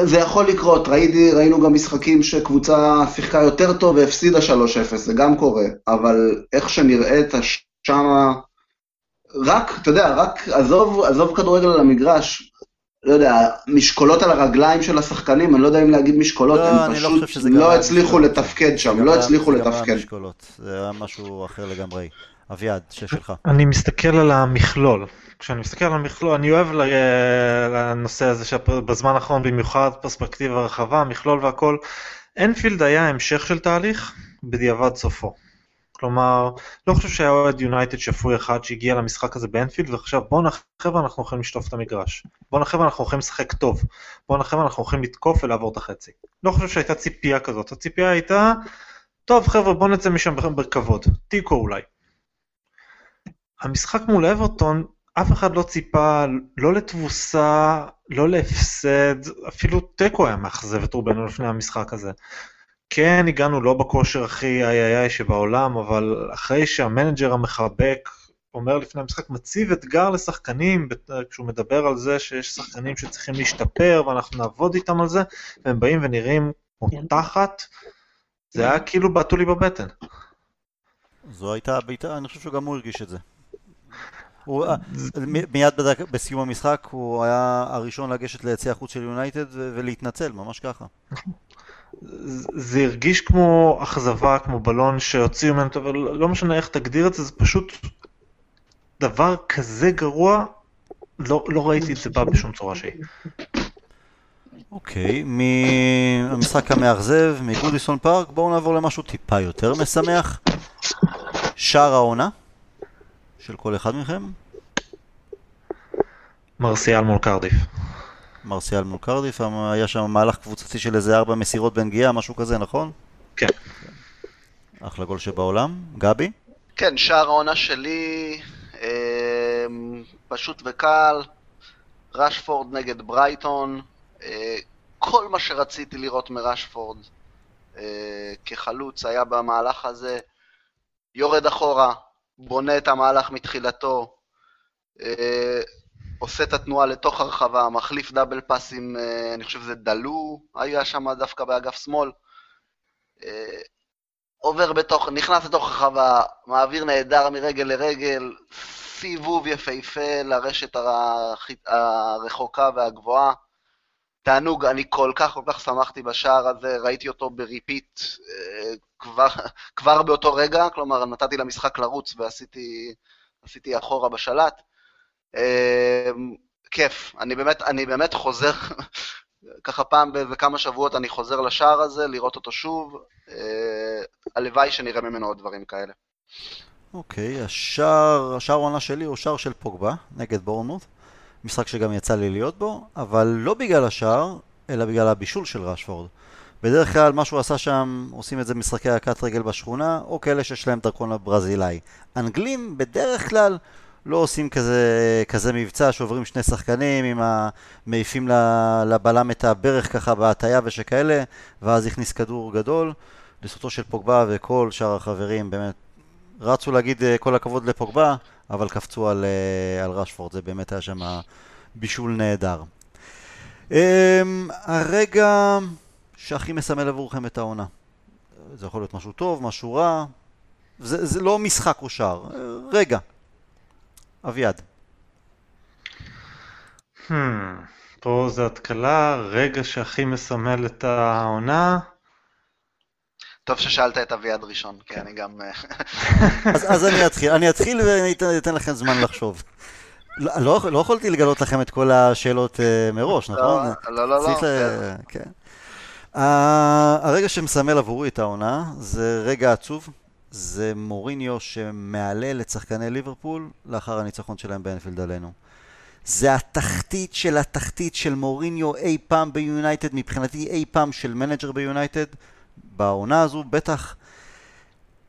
זה יכול לקרות. ראיתי, ראינו גם משחקים שקבוצה שיחקה יותר טוב והפסידה 3-0, זה גם קורה. אבל איך שנראית שמה, רק, אתה יודע, רק עזוב, עזוב כדורגל על המגרש, לא יודע, משקולות על הרגליים של השחקנים, אני לא יודע אם להגיד משקולות, לא, הם לא פשוט לא היה הצליחו משקולות. לתפקד שם, לא הצליחו לתפקד. משקולות, זה היה משהו אחר לגמרי. אביעד, שש שלך. אני מסתכל על המכלול. כשאני מסתכל על המכלול, אני אוהב ל- לנושא הזה שבזמן האחרון במיוחד פרספקטיבה רחבה, המכלול והכל. אנפילד היה המשך של תהליך, בדיעבד סופו. כלומר, לא חושב שהיה אוהד יונייטד שפוי אחד שהגיע למשחק הזה באנפילד וחשב בואנה חבר'ה אנחנו יכולים לשטוף את המגרש. בואנה חבר'ה אנחנו יכולים לשחק טוב. בואנה חבר'ה אנחנו יכולים לתקוף ולעבור את החצי. לא חושב שהייתה ציפייה כזאת, הציפייה הייתה, טוב חבר'ה בואו נצא משם בכבוד, תיקו אולי. המשחק מול אברטון, אף אחד לא ציפה לא לתבוסה, לא להפסד, אפילו תיקו היה מאכזב את רובנו לפני המשחק הזה. כן, הגענו לא בכושר הכי איי איי איי שבעולם, אבל אחרי שהמנג'ר המחבק אומר לפני המשחק, מציב אתגר לשחקנים, כשהוא מדבר על זה שיש שחקנים שצריכים להשתפר ואנחנו נעבוד איתם על זה, והם באים ונראים כמו תחת, זה היה כאילו בעטו לי בבטן. זו הייתה הבעיטה, אני חושב שגם הוא הרגיש את זה. הוא, אה, מיד בדק, בסיום המשחק הוא היה הראשון לגשת ליציע החוץ של יונייטד ולהתנצל, ממש ככה. זה הרגיש כמו אכזבה, כמו בלון שהוציאו ממנו, אבל לא משנה איך תגדיר את זה, זה פשוט דבר כזה גרוע, לא, לא ראיתי את זה בא בשום צורה שהיא. אוקיי, מהמשחק המאכזב, מגודיסון פארק, בואו נעבור למשהו טיפה יותר משמח. שער העונה של כל אחד מכם, מרסיאל מול קרדיף. מרסיאל מול קרדיף, היה שם מהלך קבוצתי של איזה ארבע מסירות בנגיעה, משהו כזה, נכון? כן. אחלה גול שבעולם. גבי? כן, שער העונה שלי, אה, פשוט וקל, רשפורד נגד ברייטון, אה, כל מה שרציתי לראות מרשפורד אה, כחלוץ היה במהלך הזה, יורד אחורה, בונה את המהלך מתחילתו, אה, עושה את התנועה לתוך הרחבה, מחליף double פאסים, אה, אני חושב שזה דלו, היה שם דווקא באגף שמאל. אה, עובר בתוך, נכנס לתוך הרחבה, מעביר נהדר מרגל לרגל, סיבוב יפהפה לרשת הרח- הרחוקה והגבוהה. תענוג, אני כל כך כל כך שמחתי בשער הזה, ראיתי אותו ב repeat אה, כבר, כבר באותו רגע, כלומר נתתי למשחק לרוץ ועשיתי עשיתי אחורה בשלט. אה, כיף, אני באמת, אני באמת חוזר, ככה פעם באיזה כמה שבועות אני חוזר לשער הזה, לראות אותו שוב. אה, הלוואי שנראה ממנו עוד דברים כאלה. אוקיי, השער, השער העונה שלי הוא שער של פוגבה נגד בורנמוט. משחק שגם יצא לי להיות בו, אבל לא בגלל השער, אלא בגלל הבישול של רשפורד. בדרך כלל מה שהוא עשה שם, עושים את זה במשחקי הקט רגל בשכונה, או כאלה שיש להם דרכון הברזילאי. אנגלים בדרך כלל לא עושים כזה, כזה מבצע שעוברים שני שחקנים עם המעיפים לבלם את הברך ככה בהטייה ושכאלה, ואז הכניס כדור גדול. לזכותו של פוגבה וכל שאר החברים באמת רצו להגיד אה, כל הכבוד לפוגבה, אבל קפצו על, אה, על רשפורד, זה באמת היה שם בישול נהדר. אמ, הרגע שהכי מסמל עבורכם את העונה. זה יכול להיות משהו טוב, משהו רע, זה, זה לא משחק או שער, רגע. אביעד. Hmm, פה זה התקלה, רגע שהכי מסמל את העונה. טוב ששאלת את אביעד ראשון, כי אני גם... אה, אז, אז אני אתחיל, אני אתחיל ואני אתן לכם זמן לחשוב. לא, לא, לא יכולתי לגלות לכם את כל השאלות uh, מראש, נכון? לא, לא, לא. לא. כן. הרגע שמסמל עבורי את העונה זה רגע עצוב. זה מוריניו שמהלל את שחקני ליברפול לאחר הניצחון שלהם באנפילד עלינו. זה התחתית של התחתית של מוריניו אי פעם ביונייטד, מבחינתי אי פעם של מנג'ר ביונייטד, בעונה הזו בטח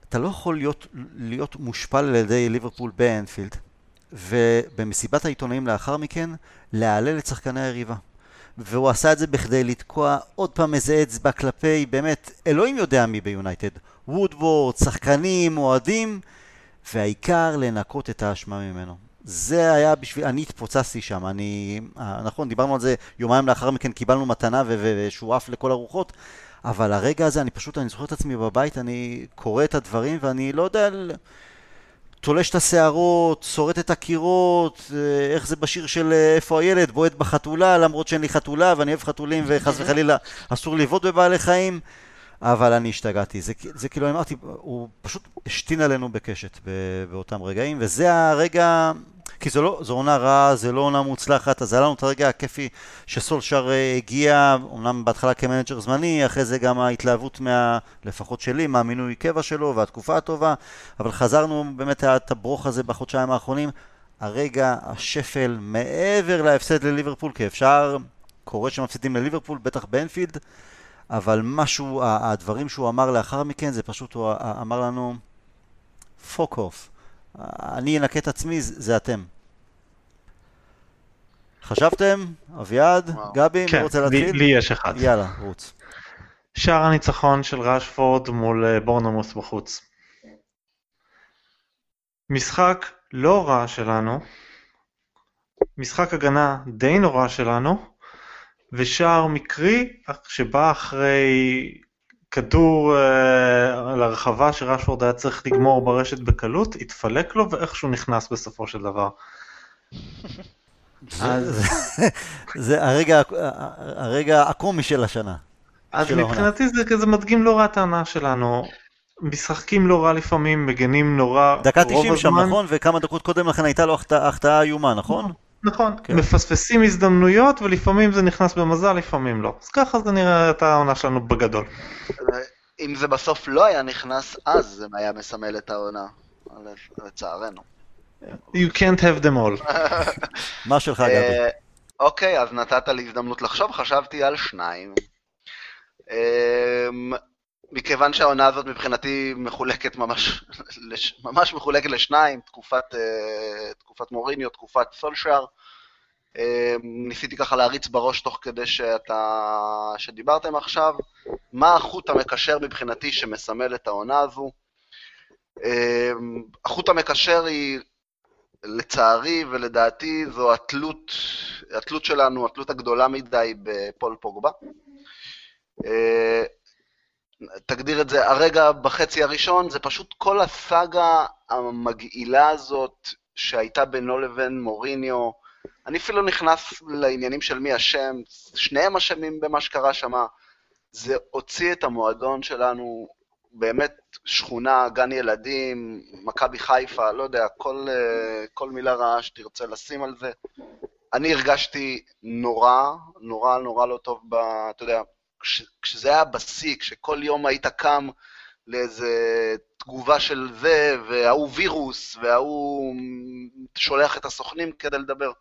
אתה לא יכול להיות, להיות מושפל על ידי ליברפול באנפילד ובמסיבת העיתונאים לאחר מכן להעלל את שחקני היריבה. והוא עשה את זה בכדי לתקוע עוד פעם איזה אצבע כלפי, באמת, אלוהים יודע מי ביונייטד. וודוורד, שחקנים, אוהדים, והעיקר לנקות את האשמה ממנו. זה היה בשביל, אני התפוצצתי שם, אני, אה, נכון, דיברנו על זה יומיים לאחר מכן, קיבלנו מתנה ושהוא עף לכל הרוחות, אבל הרגע הזה, אני פשוט, אני זוכר את עצמי בבית, אני קורא את הדברים ואני לא יודע, תולש את השערות, שורט את הקירות, אה, איך זה בשיר של אה, איפה הילד, בועט בחתולה, למרות שאין לי חתולה ואני אוהב חתולים וחס וחלילה אסור לבעוט בבעלי חיים. אבל אני השתגעתי. זה, זה כאילו, אמרתי, הוא פשוט השתין עלינו בקשת באותם רגעים, וזה הרגע, כי זו, לא, זו עונה רעה, זה לא עונה מוצלחת, אז היה לנו את הרגע הכיפי שסולשר אה, הגיע, אמנם בהתחלה כמנג'ר זמני, אחרי זה גם ההתלהבות מה, לפחות שלי, מהמינוי קבע שלו והתקופה הטובה, אבל חזרנו באמת את הברוך הזה בחודשיים האחרונים. הרגע, השפל, מעבר להפסד לליברפול, כי אפשר, קורה שמפסידים לליברפול, בטח באנפילד, אבל משהו, הדברים שהוא אמר לאחר מכן, זה פשוט, הוא אמר לנו, fuck off. אני אנקה את עצמי, זה אתם. חשבתם? אביעד? גבי? כן, מי רוצה להתחיל? לי, לי יש אחד. יאללה, רוץ. שער הניצחון של ראשפורד מול אה, בורנמוס בחוץ. משחק לא רע שלנו, משחק הגנה די נורא שלנו, ושער מקרי שבא אחרי כדור uh, לרחבה שרשפורד היה צריך לגמור ברשת בקלות, התפלק לו ואיכשהו נכנס בסופו של דבר. זה הרגע, הרגע הקומי של השנה. אז מבחינתי זה כזה מדגים לא רע את העונה שלנו. משחקים לא רע לפעמים, מגנים נורא. דקה 90 שם, נכון? וכמה דקות קודם לכן הייתה לו החטאה איומה, נכון? נכון, כן. מפספסים הזדמנויות ולפעמים זה נכנס במזל, לפעמים לא. אז ככה זה נראה את העונה שלנו בגדול. אם זה בסוף לא היה נכנס, אז זה היה מסמל את העונה, לצערנו. You can't have them all. מה שלך, גבי? אה, אוקיי, אז נתת לי הזדמנות לחשוב, חשבתי על שניים. אמ, מכיוון שהעונה הזאת מבחינתי מחולקת ממש, ממש מחולקת לשניים, תקופת, אה, תקופת מוריניו, תקופת סולשאר. אה, ניסיתי ככה להריץ בראש תוך כדי שאתה, שדיברתם עכשיו, מה החוט המקשר מבחינתי שמסמל את העונה הזו. אה, החוט המקשר היא, לצערי ולדעתי, זו התלות, התלות שלנו, התלות הגדולה מדי בפול פוגבה. תגדיר את זה, הרגע בחצי הראשון, זה פשוט כל הסאגה המגעילה הזאת שהייתה בינו לבין מוריניו. אני אפילו נכנס לעניינים של מי אשם, שניהם אשמים במה שקרה שם. זה הוציא את המועדון שלנו, באמת שכונה, גן ילדים, מכבי חיפה, לא יודע, כל, כל מילה רעה שתרצה לשים על זה. אני הרגשתי נורא, נורא נורא לא טוב, ב, אתה יודע, כש, כשזה היה בשיא, כשכל יום היית קם לאיזה תגובה של זה, וההוא וירוס, וההוא שולח את הסוכנים כדי לדבר.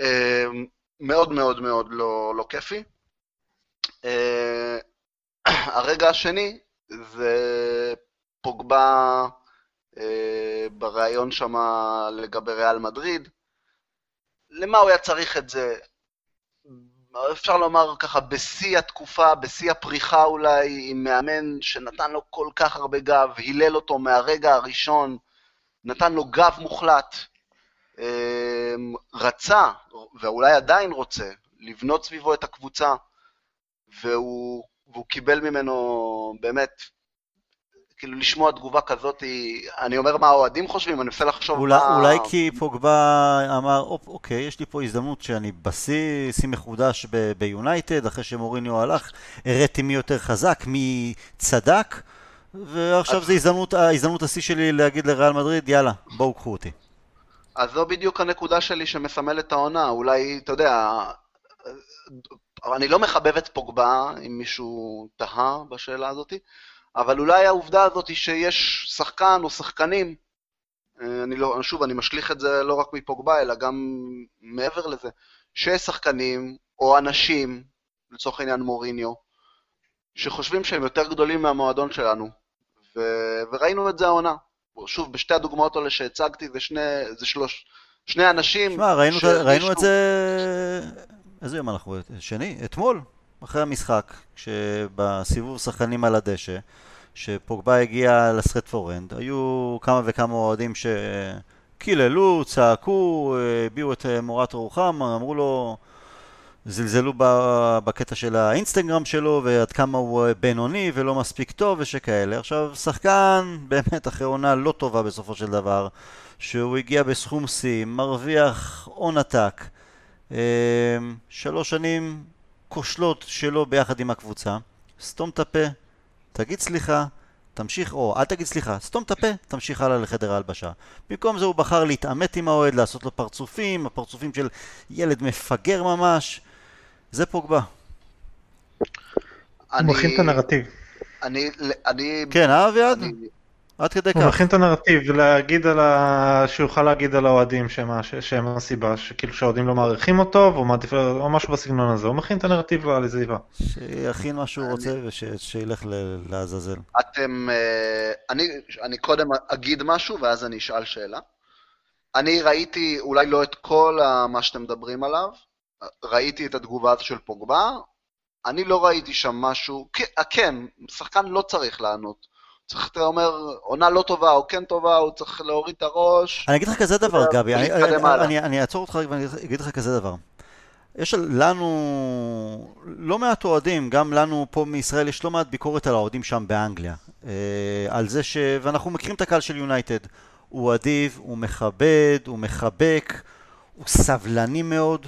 אמ, מאוד מאוד מאוד לא, לא כיפי. אה, הרגע השני זה פוגבה אה, בריאיון שם לגבי ריאל מדריד. למה הוא היה צריך את זה? אפשר לומר ככה, בשיא התקופה, בשיא הפריחה אולי, עם מאמן שנתן לו כל כך הרבה גב, הילל אותו מהרגע הראשון, נתן לו גב מוחלט, אמ, רצה, ואולי עדיין רוצה, לבנות סביבו את הקבוצה, והוא, והוא קיבל ממנו באמת כאילו לשמוע תגובה כזאת, אני אומר מה האוהדים חושבים, אני מנסה לחשוב אולי, מה... אולי כי פוגבה אמר, אוקיי, יש לי פה הזדמנות שאני בשיא, שיא מחודש ביונייטד, אחרי שמוריניו הלך, הראיתי מי יותר חזק, מי צדק, ועכשיו אז... זו הזדמנות, ההזדמנות השיא שלי להגיד לריאל מדריד, יאללה, בואו קחו אותי. אז זו בדיוק הנקודה שלי שמסמלת את העונה, אולי, אתה יודע, אני לא מחבב את פוגבה, אם מישהו תהה בשאלה הזאתי, אבל אולי העובדה הזאת היא שיש שחקן או שחקנים, אה, אני לא, שוב, אני משליך את זה לא רק מפוגבה, אלא גם מעבר לזה, שיש שחקנים או אנשים, לצורך העניין מוריניו, שחושבים שהם יותר גדולים מהמועדון שלנו, ו... וראינו את זה העונה. שוב, בשתי הדוגמאות האלה שהצגתי, זה שני, זה שלוש, שני אנשים... שמע, ראינו, ש... ראינו את זה... איזה יום אנחנו? שני? אתמול? אחרי המשחק, כשבסיבוב שחקנים על הדשא, שפוגבה הגיע לסרט פורנד, היו כמה וכמה אוהדים שקיללו, צעקו, הביעו את מורת רוחם, אמרו לו, זלזלו בקטע של האינסטגרם שלו ועד כמה הוא בינוני ולא מספיק טוב ושכאלה. עכשיו, שחקן באמת אחרי עונה לא טובה בסופו של דבר, שהוא הגיע בסכום שיא, מרוויח הון עתק, שלוש שנים כושלות שלו ביחד עם הקבוצה, סתום את הפה, תגיד סליחה, תמשיך, או אל תגיד סליחה, סתום את הפה, תמשיך הלאה לחדר ההלבשה. במקום זה הוא בחר להתעמת עם האוהד, לעשות לו פרצופים, הפרצופים של ילד מפגר ממש. זה פוגבה. הוא מכין את הנרטיב. אני, אני... כן, אה אביעד? עד כדי כך. הוא מכין את הנרטיב, להגיד על ה... שהוא יוכל להגיד על האוהדים שהם, שהם הסיבה, שכאילו שהאוהדים לא מעריכים אותו, והוא מעדיף, או משהו בסגנון הזה, הוא מכין את הנרטיב על עזיבה. שיכין מה שהוא רוצה ושילך לעזאזל. אתם, אה, אני, אני קודם אגיד משהו ואז אני אשאל שאלה. אני ראיתי אולי לא את כל מה שאתם מדברים עליו, ראיתי את התגובה של פוגבה, אני לא ראיתי שם משהו, כן, שחקן לא צריך לענות. צריך, אתה אומר, עונה לא טובה או כן טובה, הוא צריך להוריד את הראש. אני אגיד לך כזה דבר, גבי, אני אעצור אותך ואני אגיד לך כזה דבר. יש לנו לא מעט אוהדים, גם לנו פה מישראל יש לא מעט ביקורת על האוהדים שם באנגליה. אה, על זה ש... ואנחנו מכירים את הקהל של יונייטד. הוא אדיב, הוא מכבד, הוא מחבק, הוא סבלני מאוד.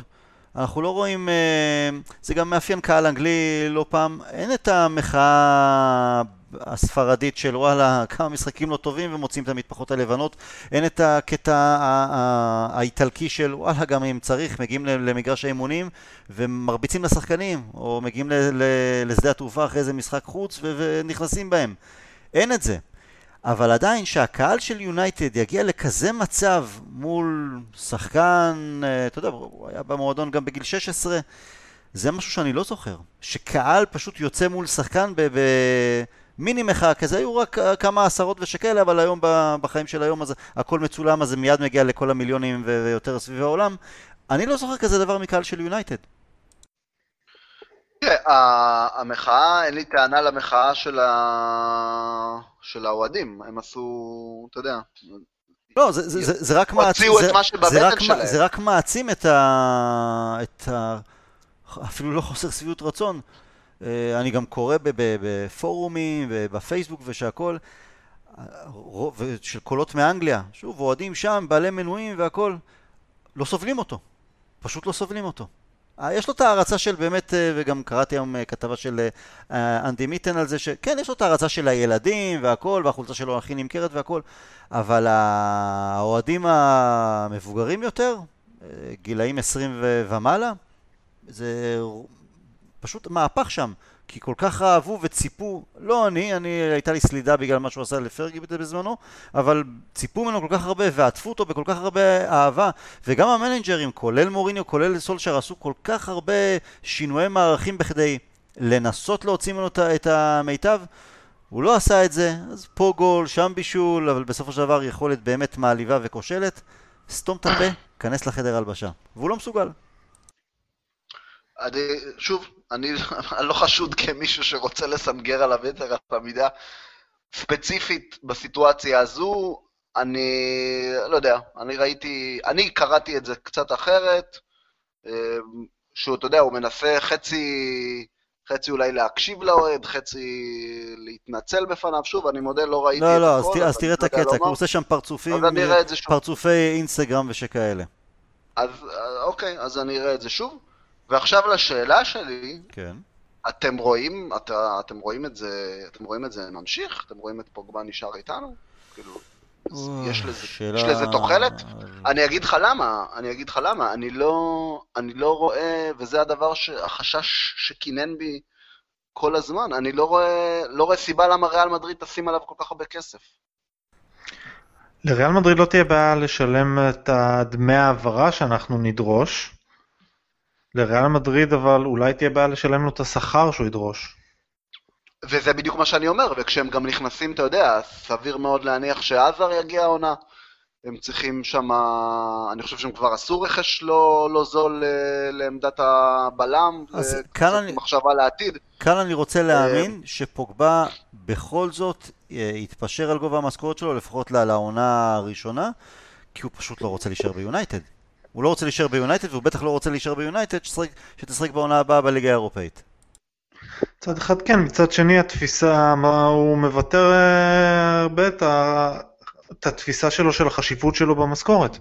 אנחנו לא רואים, אה, זה גם מאפיין קהל אנגלי לא פעם, אין את המחאה הספרדית של וואלה, כמה משחקים לא טובים ומוצאים את המטפחות הלבנות. אין את הקטע האיטלקי של וואלה, גם אם צריך, מגיעים למגרש האימונים ומרביצים לשחקנים, או מגיעים לשדה התעופה אחרי איזה משחק חוץ ונכנסים בהם. אין את זה. אבל עדיין שהקהל של יונייטד יגיע לכזה מצב מול שחקן, אה, אתה יודע, הוא היה במועדון גם בגיל 16, זה משהו שאני לא זוכר. שקהל פשוט יוצא מול שחקן ב... ב- מיני מחאה כזה, היו רק אה, כמה עשרות ושכאלה, אבל היום בחיים של היום הזה הכל מצולם, אז זה מיד מגיע לכל המיליונים ויותר סביב העולם. אני לא זוכר כזה דבר מקהל של יונייטד. המחאה, אין לי טענה למחאה של, ה... של האוהדים, הם עשו, אתה יודע. לא, זה, זה, זה, זה רק מעצים, זה, זה, רק, שלהם. זה רק מעצים את ה... את ה... אפילו לא חוסר שביעות רצון. אה, אני גם קורא בפורומים ובפייסבוק ושהכול, של קולות מאנגליה, שוב, אוהדים שם, בעלי מנויים והכול, לא סובלים אותו. פשוט לא סובלים אותו. אה, יש לו את ההערצה של באמת, אה, וגם קראתי היום כתבה של אנדי מיטן על זה, שכן, יש לו את ההערצה של הילדים והכל, והחולצה שלו הכי נמכרת והכל, אבל האוהדים המבוגרים יותר, גילאים 20 ומעלה, זה פשוט מהפך שם. כי כל כך אהבו וציפו, לא אני, אני הייתה לי סלידה בגלל מה שהוא עשה לפרגי בזמנו, אבל ציפו ממנו כל כך הרבה ועטפו אותו בכל כך הרבה אהבה, וגם המנג'רים, כולל מוריניו, כולל סולשר, עשו כל כך הרבה שינויי מערכים בכדי לנסות להוציא ממנו את המיטב. הוא לא עשה את זה, אז פה גול, שם בישול, אבל בסופו של דבר יכולת באמת מעליבה וכושלת. סתום את הפה, כנס לחדר הלבשה. והוא לא מסוגל. שוב, אני אני לא חשוד כמישהו שרוצה לסנגר עליו יתר על המידה. ספציפית בסיטואציה הזו, אני לא יודע, אני ראיתי, אני קראתי את זה קצת אחרת, אה, שהוא, אתה יודע, הוא מנסה חצי, חצי אולי להקשיב לאוהד, חצי להתנצל בפניו, שוב, אני מודה, לא ראיתי לא, את לא, אז הכל, ת- אז אבל תראה את לא הקטע, כי. הוא עושה שם פרצופים, אז אני אראה את זה שוב. פרצופי אינסטגרם ושכאלה. אז אה, אוקיי, אז אני אראה את זה שוב. ועכשיו לשאלה שלי, כן. אתם רואים, אתה, אתם רואים את זה, אתם רואים את זה ממשיך? אתם רואים את פוגבה נשאר איתנו? כאילו, יש לזה, שאלה- יש לזה תוחלת? אני אגיד לך למה, אני אגיד לך למה, אני לא, אני לא רואה, וזה הדבר, ש, החשש שקינן בי כל הזמן, אני לא רואה, לא רואה סיבה למה ריאל מדריד תשים עליו כל כך הרבה כסף. לריאל מדריד לא תהיה בעיה לשלם את הדמי העברה שאנחנו נדרוש. לריאל מדריד אבל אולי תהיה בעיה לשלם לו את השכר שהוא ידרוש. וזה בדיוק מה שאני אומר, וכשהם גם נכנסים, אתה יודע, סביר מאוד להניח שעזר יגיע העונה. הם צריכים שם, אני חושב שהם כבר עשו רכש לא, לא זול אה, לעמדת הבלם, אז כאן אני- מחשבה לעתיד. כאן אני רוצה להאמין שפוגבה בכל זאת אה, יתפשר על גובה המשכורת שלו, לפחות לעונה הראשונה, כי הוא פשוט לא רוצה להישאר ביונייטד. הוא לא רוצה להישאר ביונייטד, והוא בטח לא רוצה להישאר ביונייטד, שתשחק- בעונה הבאה בליגה האירופאית. מצד אחד כן, מצד שני התפיסה, מה הוא מוותר אה, הרבה את, ה... את התפיסה שלו של החשיבות שלו במשכורת.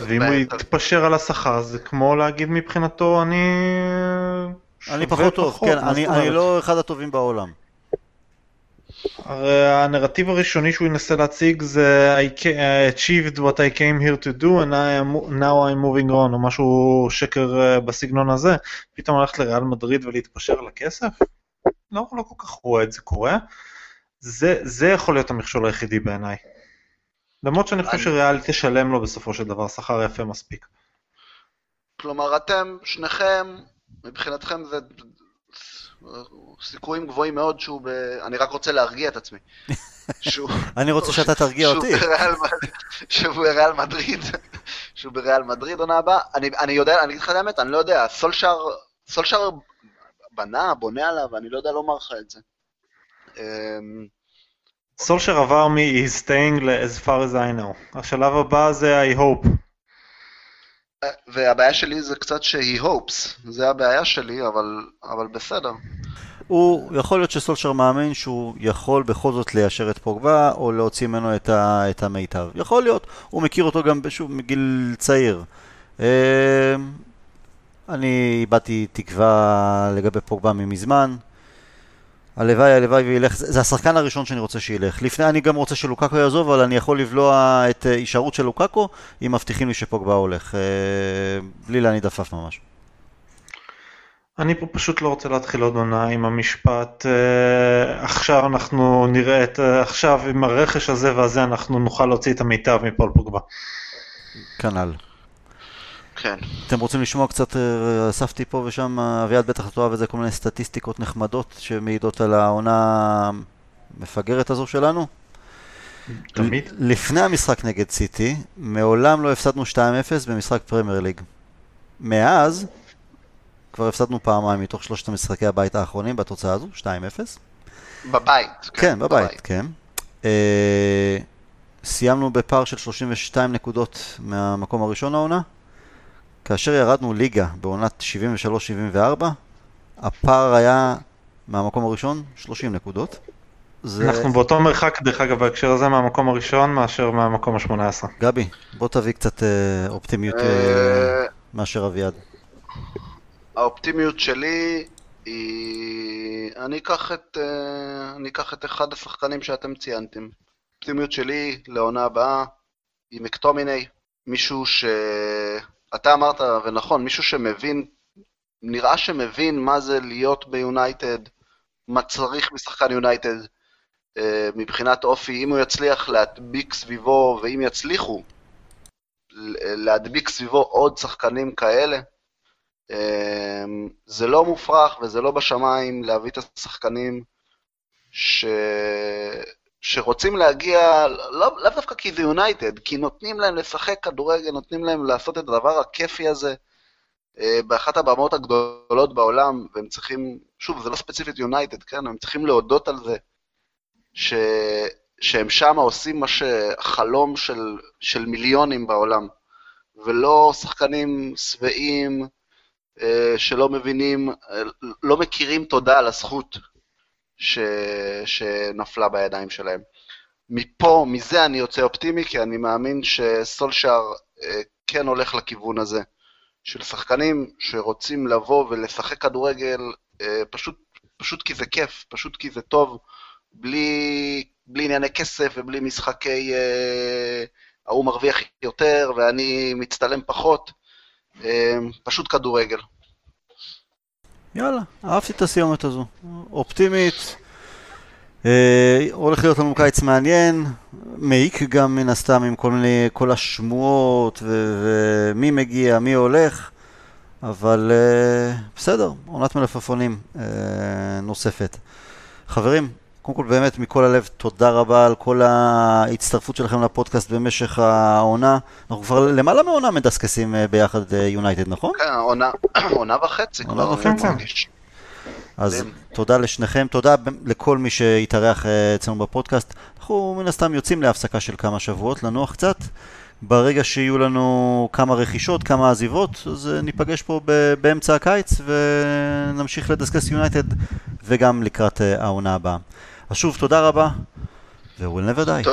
ואם הוא. יתפשר על השכר זה כמו להגיד מבחינתו אני... אני פחות טוב, כן, אני? לא אחד הטובים בעולם. הרי הנרטיב הראשוני שהוא ינסה להציג זה I I achieved what I came here to do and I am, now I'm moving on או משהו שקר אה, בסגנון הזה, פתאום ללכת לריאל מדריד ולהתפשר על הכסף? לא, לא כל כך רואה את זה קורה. זה, זה יכול להיות המכשול היחידי בעיניי. למרות שאני חושב שריאל תשלם לו בסופו של דבר שכר יפה מספיק. כלומר, אתם, שניכם, מבחינתכם זה סיכויים גבוהים מאוד שהוא ב... אני רק רוצה להרגיע את עצמי. שהוא... אני רוצה שאתה תרגיע אותי. שהוא בריאל מדריד, שהוא בריאל מדריד עונה הבאה. אני, אני יודע, אני אגיד לך את האמת, אני לא יודע, סולשר, סולשר בנה, בונה עליו, אני לא יודע לומר לך את זה. אמ, סולשר עבר מ-he's staying as far as I know. השלב הבא זה I hope. והבעיה שלי זה קצת שהיא הופס, זה הבעיה שלי, אבל, אבל בסדר. הוא, יכול להיות שסולשר מאמין שהוא יכול בכל זאת ליישר את פוגבה, או להוציא ממנו את, ה, את המיטב. יכול להיות, הוא מכיר אותו גם, שוב, מגיל צעיר. אה, אני איבדתי תקווה לגבי פוגבה ממזמן. הלוואי, הלוואי וילך, זה, השחקן הראשון שאני רוצה שילך. לפני, אני גם רוצה שלוקקו יעזוב, אבל אני יכול לבלוע את אה, הישארות של לוקקו, אם מבטיחים לי שפוגבה הולך. אה, בלי להניד עפעף ממש. אני פה פשוט לא רוצה להתחיל עוד עונה עם המשפט אה, עכשיו אנחנו נראה את עכשיו עם הרכש הזה והזה אנחנו נוכל להוציא את המיטב מפול פוגבה. כנ"ל. כן. אתם רוצים לשמוע קצת, אה, אספתי פה ושם, אביעד בטח אתה אוהב את זה, כל מיני סטטיסטיקות נחמדות שמעידות על העונה המפגרת הזו שלנו? תמיד. לפני המשחק נגד סיטי, מעולם לא הפסדנו 2-0 במשחק פרמייר ליג. מאז, כבר הפסדנו פעמיים מתוך שלושת המשחקי הבית האחרונים בתוצאה הזו, 2-0. בבית. כן, בבית, כן. אה, סיימנו בפער של 32 נקודות מהמקום הראשון העונה. כאשר ירדנו ליגה בעונת 73-74, הפער היה מהמקום הראשון 30 נקודות. זה... אנחנו באותו מרחק דרך אגב בהקשר הזה מהמקום הראשון מאשר מהמקום ה-18. גבי, בוא תביא קצת אה, אופטימיות אה, אה, מאשר אביעד. האופטימיות שלי היא... אני אקח את, אה, אני אקח את אחד השחקנים שאתם ציינתם. האופטימיות שלי לעונה הבאה היא מקטומיני, מישהו ש... אתה אמרת, ונכון, מישהו שמבין, נראה שמבין מה זה להיות ביונייטד, מה צריך משחקן יונייטד אה, מבחינת אופי, אם הוא יצליח להדביק סביבו, ואם יצליחו להדביק סביבו עוד שחקנים כאלה, אמ, זה לא מופרך וזה לא בשמיים להביא את השחקנים ש... שרוצים להגיע, לא, לאו דווקא כי זה יונייטד, כי נותנים להם לשחק כדורגל, נותנים להם לעשות את הדבר הכיפי הזה אה, באחת הבמות הגדולות בעולם, והם צריכים, שוב, זה לא ספציפית יונייטד, כן? הם צריכים להודות על זה ש... שהם שם עושים מה שחלום של, של מיליונים בעולם, ולא שחקנים שבעים אה, שלא מבינים, אה, לא מכירים תודה על הזכות ש... שנפלה בידיים שלהם. מפה, מזה אני יוצא אופטימי, כי אני מאמין שסולשאר אה, כן הולך לכיוון הזה, של שחקנים שרוצים לבוא ולשחק כדורגל פשוט, פשוט כי זה כיף, פשוט כי זה טוב, בלי, בלי ענייני כסף ובלי משחקי ההוא מרוויח יותר ואני מצטלם פחות. פשוט כדורגל. יאללה, אהבתי את הסיומת הזו. אופטימית. אה, הולך להיות לנו קיץ מעניין, מעיק גם מן הסתם עם כל מיני, כל השמועות ומי מגיע, מי הולך, אבל אה, בסדר, עונת מלפפונים אה, נוספת. חברים, קודם כל באמת מכל הלב תודה רבה על כל ההצטרפות שלכם לפודקאסט במשך העונה. אנחנו כבר למעלה מעונה מדסקסים אה, ביחד יונייטד, נכון? כן, עונה, עונה וחצי עונה וחצי. אז תודה לשניכם, תודה לכל מי שהתארח אה, אצלנו בפודקאסט. אנחנו מן הסתם יוצאים להפסקה של כמה שבועות, לנוח קצת. ברגע שיהיו לנו כמה רכישות, כמה עזיבות, אז אה, ניפגש פה באמצע הקיץ ונמשיך לדסקס יונייטד וגם לקראת העונה הבאה. אז שוב, תודה רבה, ו-we'll never die.